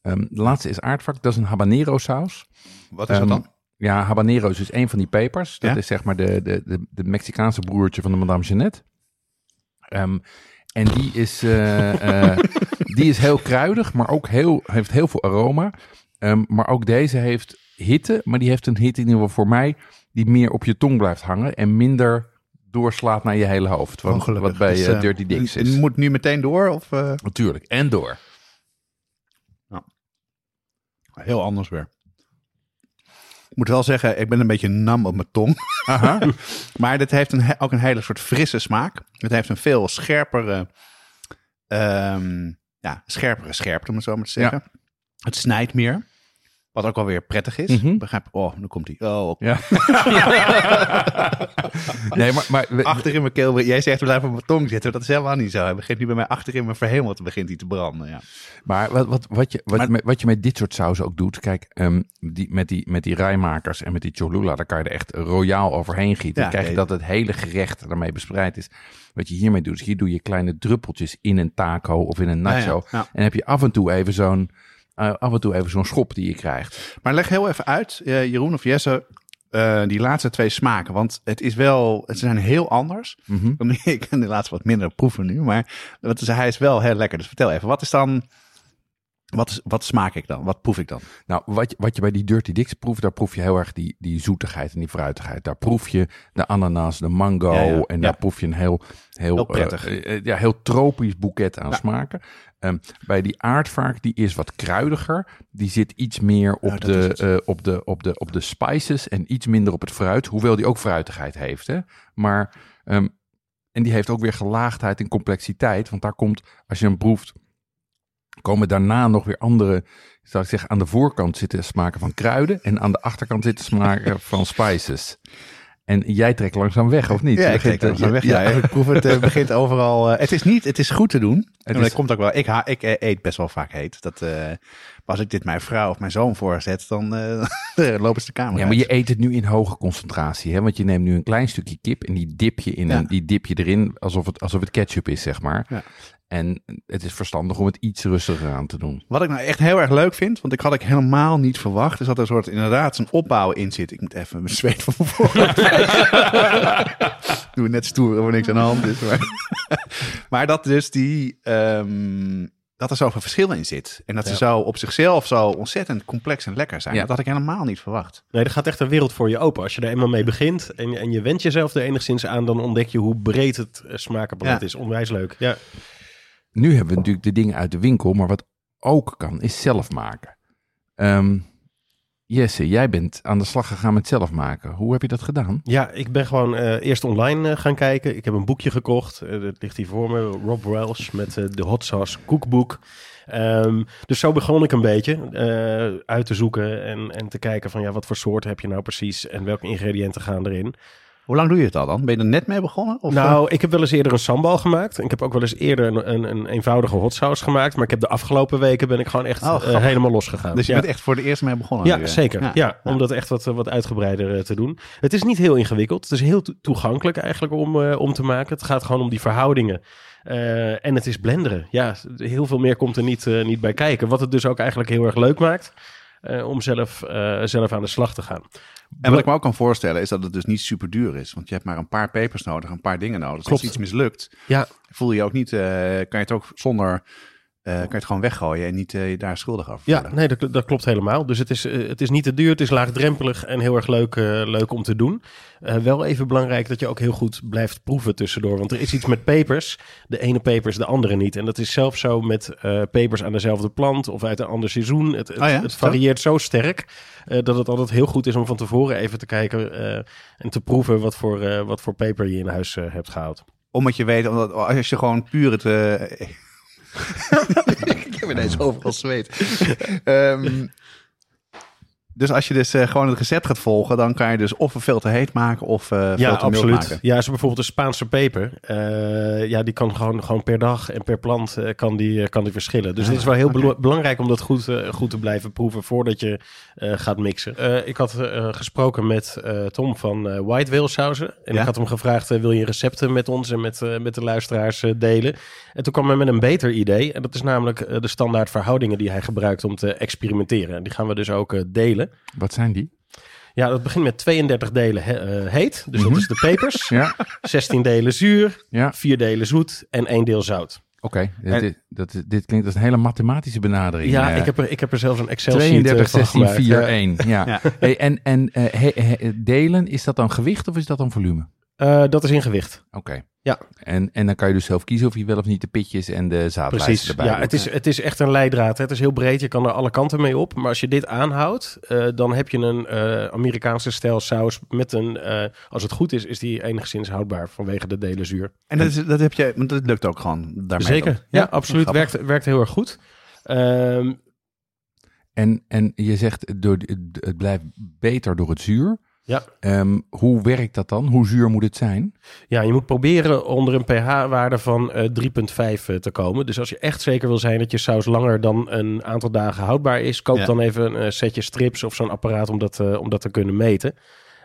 ehm, de laatste is aardvark. Dat is een habanero saus. Wat is dat Ehm, dan? Ja, habanero is dus een van die pepers. Dat Ja? is zeg maar de, de, de, de Mexicaanse broertje van de Madame Jeannette. En die is, eh, eh, *laughs* die is heel kruidig, maar ook heel, heeft heel veel aroma. Maar ook deze heeft hitte, maar die heeft een hitte in ieder geval voor mij... die meer op je tong blijft hangen en minder doorslaat naar je hele hoofd. Wat, Oh, wat bij Dus, eh, eh, Dirty Dicks is. moet nu meteen door of eh, Natuurlijk, en door. heel anders weer. Ik moet wel zeggen, ik ben een beetje nam op mijn tong. Aha. *laughs* Maar dit heeft een, ook een hele soort frisse smaak. Het heeft een veel scherpere, ehm, ja, scherpere scherpte, om het zo maar te zeggen. Het snijdt meer. Wat ook wel weer prettig is. Mhm. Begrijp? Oh, nu komt hij. Oh, Ja. *laughs* nee, maar, maar we- achter in mijn keel. Jij zegt, we blijven op mijn tong zitten. Dat is helemaal niet zo. Hij begint nu bij mij achter in mijn verhemelte begint hij te branden. Ja. Maar wat, wat, wat, je, wat, Maar- met, wat je met dit soort sauzen ook doet, kijk, ehm, die, met, die, met die rijmakers en met die cholula, daar kan je er echt royaal overheen gieten. Ja, dan krijg je dat het hele gerecht daarmee bespreid is. Wat je hiermee doet, is hier doe je kleine druppeltjes in een taco of in een nacho. Ja. En heb je af en toe even zo'n eh, af en toe even zo'n schop die je krijgt. Maar leg heel even uit, eh, Jeroen of Jesse, eh, die laatste twee smaken. Want het is wel, het zijn heel anders. Dan *laughs* Ik kan de laatste wat minder proeven nu, maar wat is, hij is wel heel lekker. Dus vertel even, wat is dan, wat, wat smaak ik dan? Wat proef ik dan? Nou, wat je, wat je bij die Dirty Dicks proeft, daar proef je heel erg die, die zoetigheid en die fruitigheid. Daar proef je de ananas, de mango Ja, ja, en daar ja. proef je een heel, heel, Heel prettig. eh, eh, ja, heel tropisch boeket aan smaken. Ehm, bij die aardvark, die is wat kruidiger. Die zit iets meer op, de, eh, op, de, op, de, op de spices en iets minder op het fruit. Hoewel die ook fruitigheid heeft. Hè? Maar, ehm, en die heeft ook weer gelaagdheid en complexiteit. Want daar komt, als je hem proeft, komen daarna nog weer andere, zou ik zeggen, aan de voorkant zitten smaken van kruiden en aan de achterkant zitten smaken *laughs* van spices. En jij trekt langzaam weg, of niet? Ja, ik trek eh, zo weg. Ja, ik proef het, eh, begint overal. eh, het is niet, het is goed te doen. Het is- dat komt ook wel. Ik, ha, ik eet best wel vaak heet. Dat, maar als ik dit mijn vrouw of mijn zoon voorzet, *laughs* dan lopen ze de kamer Ja, maar uit. je eet het nu in hoge concentratie, hè? Want je neemt nu een klein stukje kip en die dip je, in Ja. die dip je erin alsof het, alsof het ketchup is, zeg maar. En het is verstandig om het iets rustiger aan te doen. Wat ik nou echt heel erg leuk vind, want ik had ik helemaal niet verwacht, is dat er een soort inderdaad een opbouw in zit. Ik moet even mijn zweet van voorhoofd. *laughs* Doe net stoer of niks aan de hand is. Maar, *laughs* maar dat dus die, ehm, dat er zoveel verschil in zit. En dat ze Ja. zo op zichzelf zo ontzettend complex en lekker zijn. Ja. Dat had ik helemaal niet verwacht. Nee, er gaat echt een wereld voor je open. Als je er eenmaal mee begint en, en je went jezelf er enigszins aan, dan ontdek je hoe breed het eh, smakenpalet Ja. is. Onwijs leuk. Ja. Nu hebben we natuurlijk de dingen uit de winkel, maar wat ook kan, is zelf maken. Ehm, Jesse, jij bent aan de slag gegaan met zelf maken. Hoe heb je dat gedaan? Ja, ik ben gewoon eh, eerst online eh, gaan kijken. Ik heb een boekje gekocht. Eh, dat ligt hier voor me. Rob Welsh met de Hot Sauce Cookbook. Ehm, dus zo begon ik een beetje uit te zoeken en, en te kijken van ja, wat voor soorten heb je nou precies en welke ingrediënten gaan erin. Hoe lang doe je het al dan? Ben je er net mee begonnen? Of, eh? nou, ik heb wel eens eerder een sambal gemaakt. Ik heb ook wel eens eerder een, een, een eenvoudige hot sauce gemaakt. Maar ik heb de afgelopen weken ben ik gewoon echt Oh, eh, grappig. helemaal losgegaan. dus je ja. bent echt voor de eerste mee begonnen? Ja, nu, zeker. Ja, Ja. om dat echt wat, wat uitgebreider eh, te doen. Het is niet heel ingewikkeld. Het is heel to- toegankelijk eigenlijk om, eh, om te maken. Het gaat gewoon om die verhoudingen. Eh, en het is blenderen. Ja, heel veel meer komt er niet, eh, niet bij kijken. Wat het dus ook eigenlijk heel erg leuk maakt. eh, om zelf, eh, zelf aan de slag te gaan. En wat ik me ook kan voorstellen is dat het dus niet super duur is. Want je hebt maar een paar pepers nodig, een paar dingen nodig. Klopt. als iets mislukt, Ja, voel je je ook niet, eh, kan je het ook zonder, eh, kan je het gewoon weggooien en niet eh, daar schuldig over Ja, nee, dat, dat klopt helemaal. Dus het is, eh, het is niet te duur, het is laagdrempelig en heel erg leuk, leuk om te doen. Wel even belangrijk dat je ook heel goed blijft proeven tussendoor. Want er is iets met pepers. De ene peper is de andere niet. En dat is zelfs zo met pepers aan dezelfde plant of uit een ander seizoen. Het, het, Oh ja, het varieert zo sterk dat het altijd heel goed is om van tevoren even te kijken en te proeven wat voor, wat voor peper je in huis hebt gehaald. Omdat je weet, omdat, als je gewoon puur het... *laughs* ik heb ineens overal zweet. Ehm, dus als je dus eh, gewoon het recept gaat volgen, dan kan je dus of veel te heet maken of eh veel Ja, te mild absoluut. maken. Ja, zo bijvoorbeeld de Spaanse peper. eh, ja, die kan gewoon, gewoon per dag en per plant eh, kan, die, kan die verschillen. Dus Ah, het is wel heel belangrijk om dat goed, goed te blijven proeven voordat je eh, gaat mixen. Eh, ik had eh, gesproken met eh, Tom van eh White Whale Sauzen. En Ja? ik had hem gevraagd, wil je recepten met ons en met, eh, met de luisteraars delen? En toen kwam hij met een beter idee. En dat is namelijk de standaard verhoudingen die hij gebruikt om te experimenteren. En die gaan we dus ook eh, delen. Wat zijn die? Ja, dat begint met 32 delen he- eh, heet. Dus Mhm. dat is de pepers. *laughs* Ja, 16 delen zuur, ja. 4 delen zoet en 1 deel zout. Oké, dit, dat, dit klinkt als een hele mathematische benadering. Ja, eh. ik heb, er, ik heb er zelfs een Excel sheet 32, eh, van 16, gemaakt. 4, Ja. 1. Ja. Ja. Hey, en en eh, he- he- delen, is dat dan gewicht of is dat dan volume? Eh, dat is in gewicht. Oké. Ja. En, en dan kan je dus zelf kiezen of je wel of niet de pitjes en de zaadlijsten Precies. erbij Ja, doet. het is, het is echt een leidraad. hè. Het is heel breed. Je kan er alle kanten mee op. Maar als je dit aanhoudt, eh, dan heb je een eh, Amerikaanse stijl saus met een... eh, als het goed is, is die enigszins houdbaar vanwege de delen zuur. En dat, is, dat, heb je, want dat lukt ook gewoon daarmee. Zeker. dan. Ja, absoluut. Werkt, werkt heel erg goed. Ehm, En, en je zegt, door, het blijft beter door het zuur. Ja. Ehm, hoe werkt dat dan? Hoe zuur moet het zijn? Ja, je moet proberen onder een pH-waarde van eh 3,5 eh, te komen. Dus als je echt zeker wil zijn dat je saus langer dan een aantal dagen houdbaar is, koop Ja. dan even een eh, setje strips of zo'n apparaat om dat, eh, om dat te kunnen meten.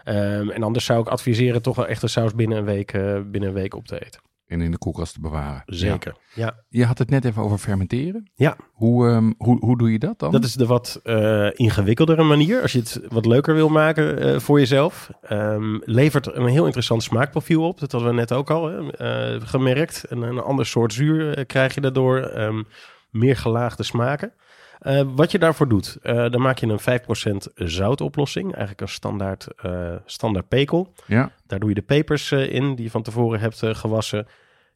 Ehm, en anders zou ik adviseren toch wel echt de saus binnen een week, eh, binnen een week op te eten. En in de koelkast te bewaren. Zeker. Ja. Ja. Je had het net even over fermenteren. Ja. Hoe, ehm, hoe, hoe doe je dat dan? Dat is de wat eh, ingewikkeldere manier. Als je het wat leuker wil maken eh, voor jezelf. Ehm, levert een heel interessant smaakprofiel op. Dat hadden we net ook al hè, eh, gemerkt. En een ander soort zuur krijg je daardoor. Ehm, meer gelaagde smaken. Eh, wat je daarvoor doet, eh, dan maak je een 5% zoutoplossing. Eigenlijk een standaard, eh, standaard pekel. Ja. Daar doe je de pepers in die je van tevoren hebt gewassen.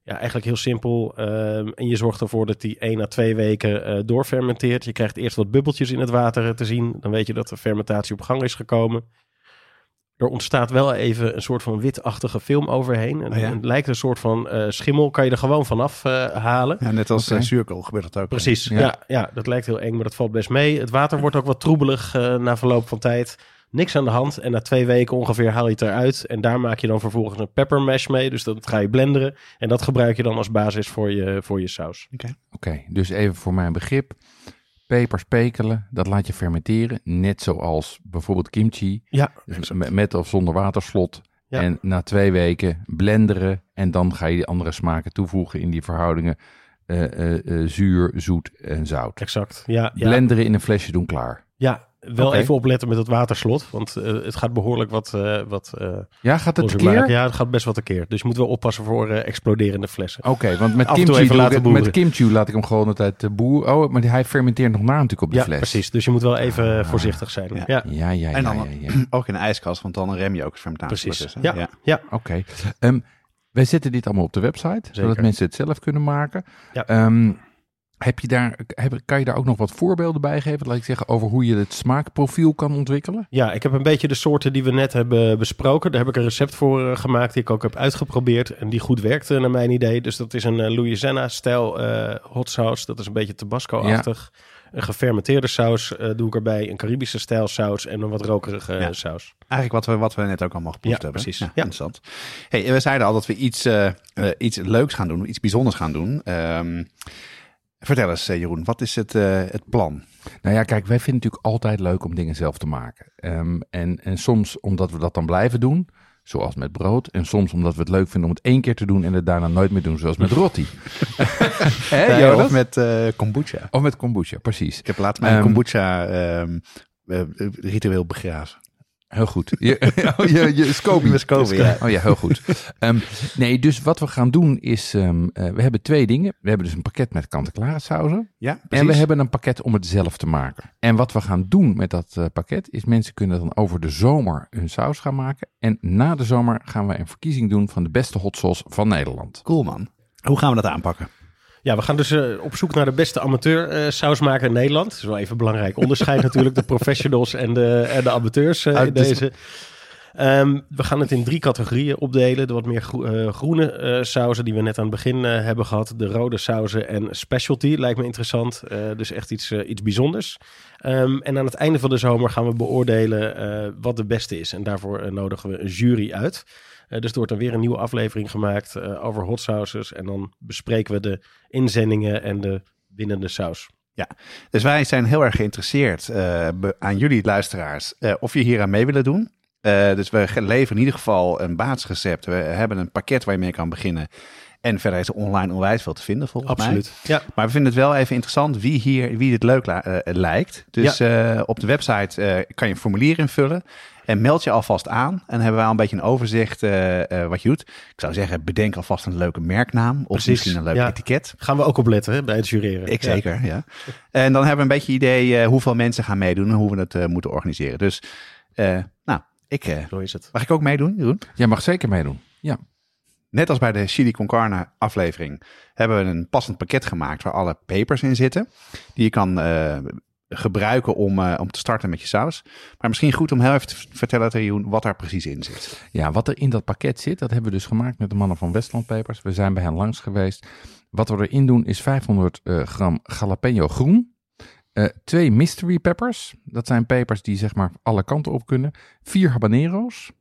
Ja, eigenlijk heel simpel. Ehm, en je zorgt ervoor dat die 1 à 2 weken doorfermenteert. Je krijgt eerst wat bubbeltjes in het water te zien. Dan weet je dat de fermentatie op gang is gekomen. Er ontstaat wel even een soort van witachtige film overheen. En, Oh ja? Het lijkt een soort van eh, schimmel. Kan je er gewoon vanaf eh, halen. Ja, net als Oké. eh, zuurkool gebeurt dat ook. Precies, Ja. ja. Ja, dat lijkt heel eng, maar dat valt best mee. Het water wordt ook wat troebelig eh, na verloop van tijd. Niks aan de hand. En na twee weken ongeveer haal je het eruit. En daar maak je dan vervolgens een pepper mash mee. Dus dat ga je blenderen. En dat gebruik je dan als basis voor je, voor je saus. Oké, dus even voor mijn begrip. Pepers pekelen, dat laat je fermenteren. Net zoals bijvoorbeeld kimchi. Ja, Dus met, met of zonder waterslot. Ja. En na twee weken blenderen. En dan ga je die andere smaken toevoegen in die verhoudingen. eh, eh, eh, zuur, zoet en zout. Exact. Ja, ja. Blenderen in een flesje doen klaar. ja wel even opletten met het waterslot. Want eh, het gaat behoorlijk wat... eh wat eh, Ja, gaat het maken. Ja, het gaat best wat tekeer. Dus je moet wel oppassen voor eh, exploderende flessen. Oké, want met kimchi, laten ik, met boeren. kimchi laat ik hem gewoon altijd uh, boer. Oh, maar die- hij fermenteert nog na natuurlijk op de ja, fles. precies. Dus je moet wel even Ah. voorzichtig zijn. Ja. Ja, Ja, ja, ja. En dan ja, ja. *clears throat* ook in de ijskast, want dan rem je ook het fermentatieproces. precies. Ja, ja. Oké. Ehm, wij zetten dit allemaal op de website, zodat mensen het zelf kunnen maken. Ja. Ehm, heb je daar, heb, kan je daar ook nog wat voorbeelden bij geven, laat ik zeggen, over hoe je het smaakprofiel kan ontwikkelen? Ja, ik heb een beetje de soorten die we net hebben besproken. Daar heb ik een recept voor eh, gemaakt die ik ook heb uitgeprobeerd. En die goed werkte naar mijn idee. Dus dat is een eh, Louisiana-stijl eh hot sauce. Dat is een beetje Tabasco-achtig. Een gefermenteerde saus doe ik erbij. Een Caribische stijl saus en een wat rokerige Ja. saus. Eigenlijk wat we, wat we net ook allemaal geproefd Ja, hebben. precies. Ja, Ja. interessant. Hey, we zeiden al dat we iets, iets leuks gaan doen, iets bijzonders gaan doen. Ehm, vertel eens, eh, Jeroen, wat is het, eh, het plan? Nou ja, kijk, wij vinden het natuurlijk altijd leuk om dingen zelf te maken. Ehm, en, en soms omdat we dat dan blijven doen, zoals met brood. En soms omdat we het leuk vinden om het één keer te doen en het daarna nooit meer doen, zoals met *laughs* Eh, Jonas? of met eh, kombucha. Of met kombucha, precies. Ik heb laatst mijn Ehm, kombucha ehm, eh, ritueel begraven. Heel goed. Je, *laughs* oh, je, je ja. Oh ja, heel goed. Ehm, nee, dus wat we gaan doen is, ehm, eh, we hebben twee dingen. We hebben dus een pakket met kant-en-klare sauzen. Ja, precies. En we hebben een pakket om het zelf te maken. En wat we gaan doen met dat eh, pakket is mensen kunnen dan over de zomer hun saus gaan maken. En na de zomer gaan we een verkiezing doen van de beste hot sauce van Nederland. Cool, man. Hoe gaan we dat aanpakken? Ja, we gaan dus eh, op zoek naar de beste amateur eh, sausmaker in Nederland. Dat is wel even een belangrijk onderscheid *laughs* natuurlijk. De professionals en de, en de amateurs eh, in deze. Ehm, we gaan het in drie categorieën opdelen. De wat meer gro- groene sauzen die we net aan het begin hebben gehad. De rode sauzen en specialty lijkt me interessant. Dus echt iets, iets bijzonders. Ehm, en aan het einde van de zomer gaan we beoordelen wat de beste is. En daarvoor nodigen we een jury uit. Eh, dus er wordt dan weer een nieuwe aflevering gemaakt eh, over hot sauces. En dan bespreken we de inzendingen en de winnende saus. Dus wij zijn heel erg geïnteresseerd eh, aan jullie luisteraars of je hier aan mee willen doen. Dus we leveren in ieder geval een basisrecept. We hebben een pakket waar je mee kan beginnen. En verder is er online onwijs veel te vinden volgens mij. Absoluut. Ja, Maar we vinden het wel even interessant wie hier wie dit leuk lijkt. Dus op de website kan je een formulier invullen. En meld je alvast aan. En dan hebben wij al een beetje een overzicht eh, eh, wat je doet. Ik zou zeggen, bedenk alvast een leuke merknaam. Of Precies, misschien een leuk ja. etiket. gaan we ook op letten hè, bij het jureren. Ik Ja. zeker, ja. En dan hebben we een beetje idee eh, hoeveel mensen gaan meedoen en hoe we het moeten organiseren. Dus, eh, nou, ik, eh, Zo is het. mag ik ook meedoen, Jeroen? Jij mag zeker meedoen. Ja. Net als bij de Chili con Carne aflevering hebben we een passend pakket gemaakt waar alle pepers in zitten. Die je kan eh, gebruiken om, eh, om te starten met je saus. Maar misschien goed om heel even te vertellen, Jeroen, wat daar precies in zit. Ja, wat er in dat pakket zit, dat hebben we dus gemaakt met de mannen van Westland Pepers. We zijn bij hen langs geweest. Wat we erin doen is 500 eh, gram jalapeno groen. eh, twee mystery peppers. Dat zijn pepers die zeg maar alle kanten op kunnen. Vier habanero's.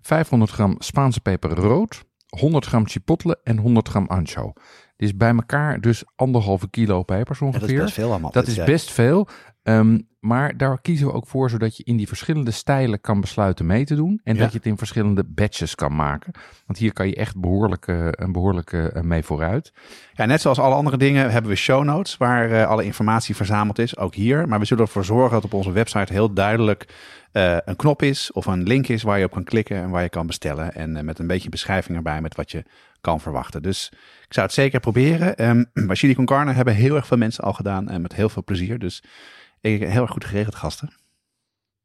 500 gram Spaanse peper rood. 100 gram chipotle en 100 gram ancho. Dit is bij elkaar dus anderhalve kilo pepers ongeveer. veel allemaal. Dat is best veel. Ehm, maar daar kiezen we ook voor zodat je in die verschillende stijlen kan besluiten mee te doen. En Ja. dat je het in verschillende batches kan maken. Want hier kan je echt behoorlijk, eh, een behoorlijke eh, mee vooruit. Ja, net zoals alle andere dingen hebben we show notes waar eh, alle informatie verzameld is, ook hier. Maar we zullen ervoor zorgen dat op onze website heel duidelijk eh, een knop is of een link is waar je op kan klikken en waar je kan bestellen. En eh, met een beetje beschrijving erbij met wat je kan verwachten. Dus ik zou het zeker proberen. Ehm *clears throat* bij Chili con Carne hebben heel erg veel mensen al gedaan en met heel veel plezier. Dus ik, heel erg goed geregeld, gasten.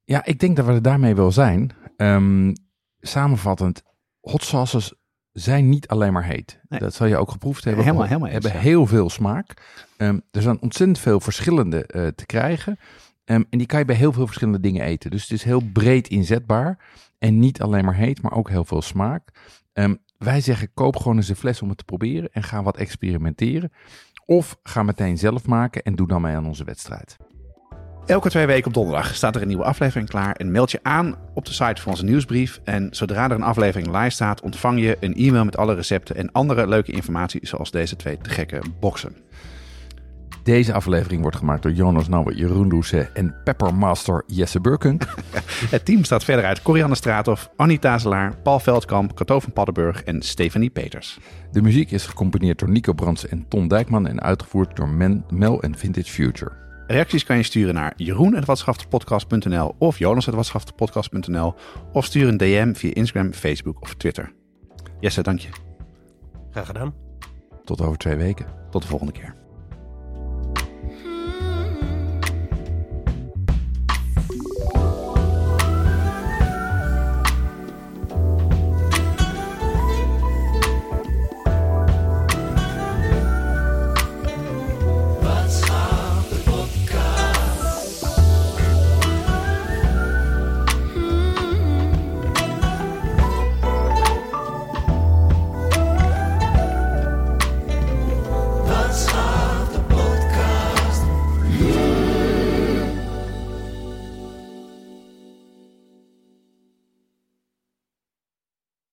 Ja, ik denk dat we er daarmee wel zijn. Ehm, samenvattend, hot sauces zijn niet alleen maar heet. Nee. Dat zal je ook geproefd hebben. Helemaal- helemaal eens, hebben ja. heel veel smaak. Ehm, er zijn ontzettend veel verschillende eh, te krijgen. Ehm, en die kan je bij heel veel verschillende dingen eten. Dus het is heel breed inzetbaar. En niet alleen maar heet, maar ook heel veel smaak. Ehm, wij zeggen, koop gewoon eens een fles om het te proberen. En ga wat experimenteren. Of ga meteen zelf maken en doe dan mee aan onze wedstrijd. Elke twee weken op donderdag staat er een nieuwe aflevering klaar. En meld je aan op de site van onze nieuwsbrief. En zodra er een aflevering live staat, ontvang je een e-mail met alle recepten en andere leuke informatie, zoals deze twee te gekke boxen. Deze aflevering wordt gemaakt door Jonas Nouwen, Jeroen Doucet en Peppermaster Jesse Burkunk. *laughs* Het team staat verder uit Corianne Straathoff, Annie Tazelaar, Paul Veldkamp, Cato van Paddenburg en Stephanie Peters. De muziek is gecomponeerd door Nico Brands en Ton Dijkman en uitgevoerd door Men, Mel en Vintage Future. Reacties kan je sturen naar jeroen.watschaftepodcast.nl of jonas.watschaftepodcast.nl of stuur een DM via Instagram, Facebook of Twitter. Jesse, dank je. Graag gedaan. Tot over twee weken. Tot de volgende keer.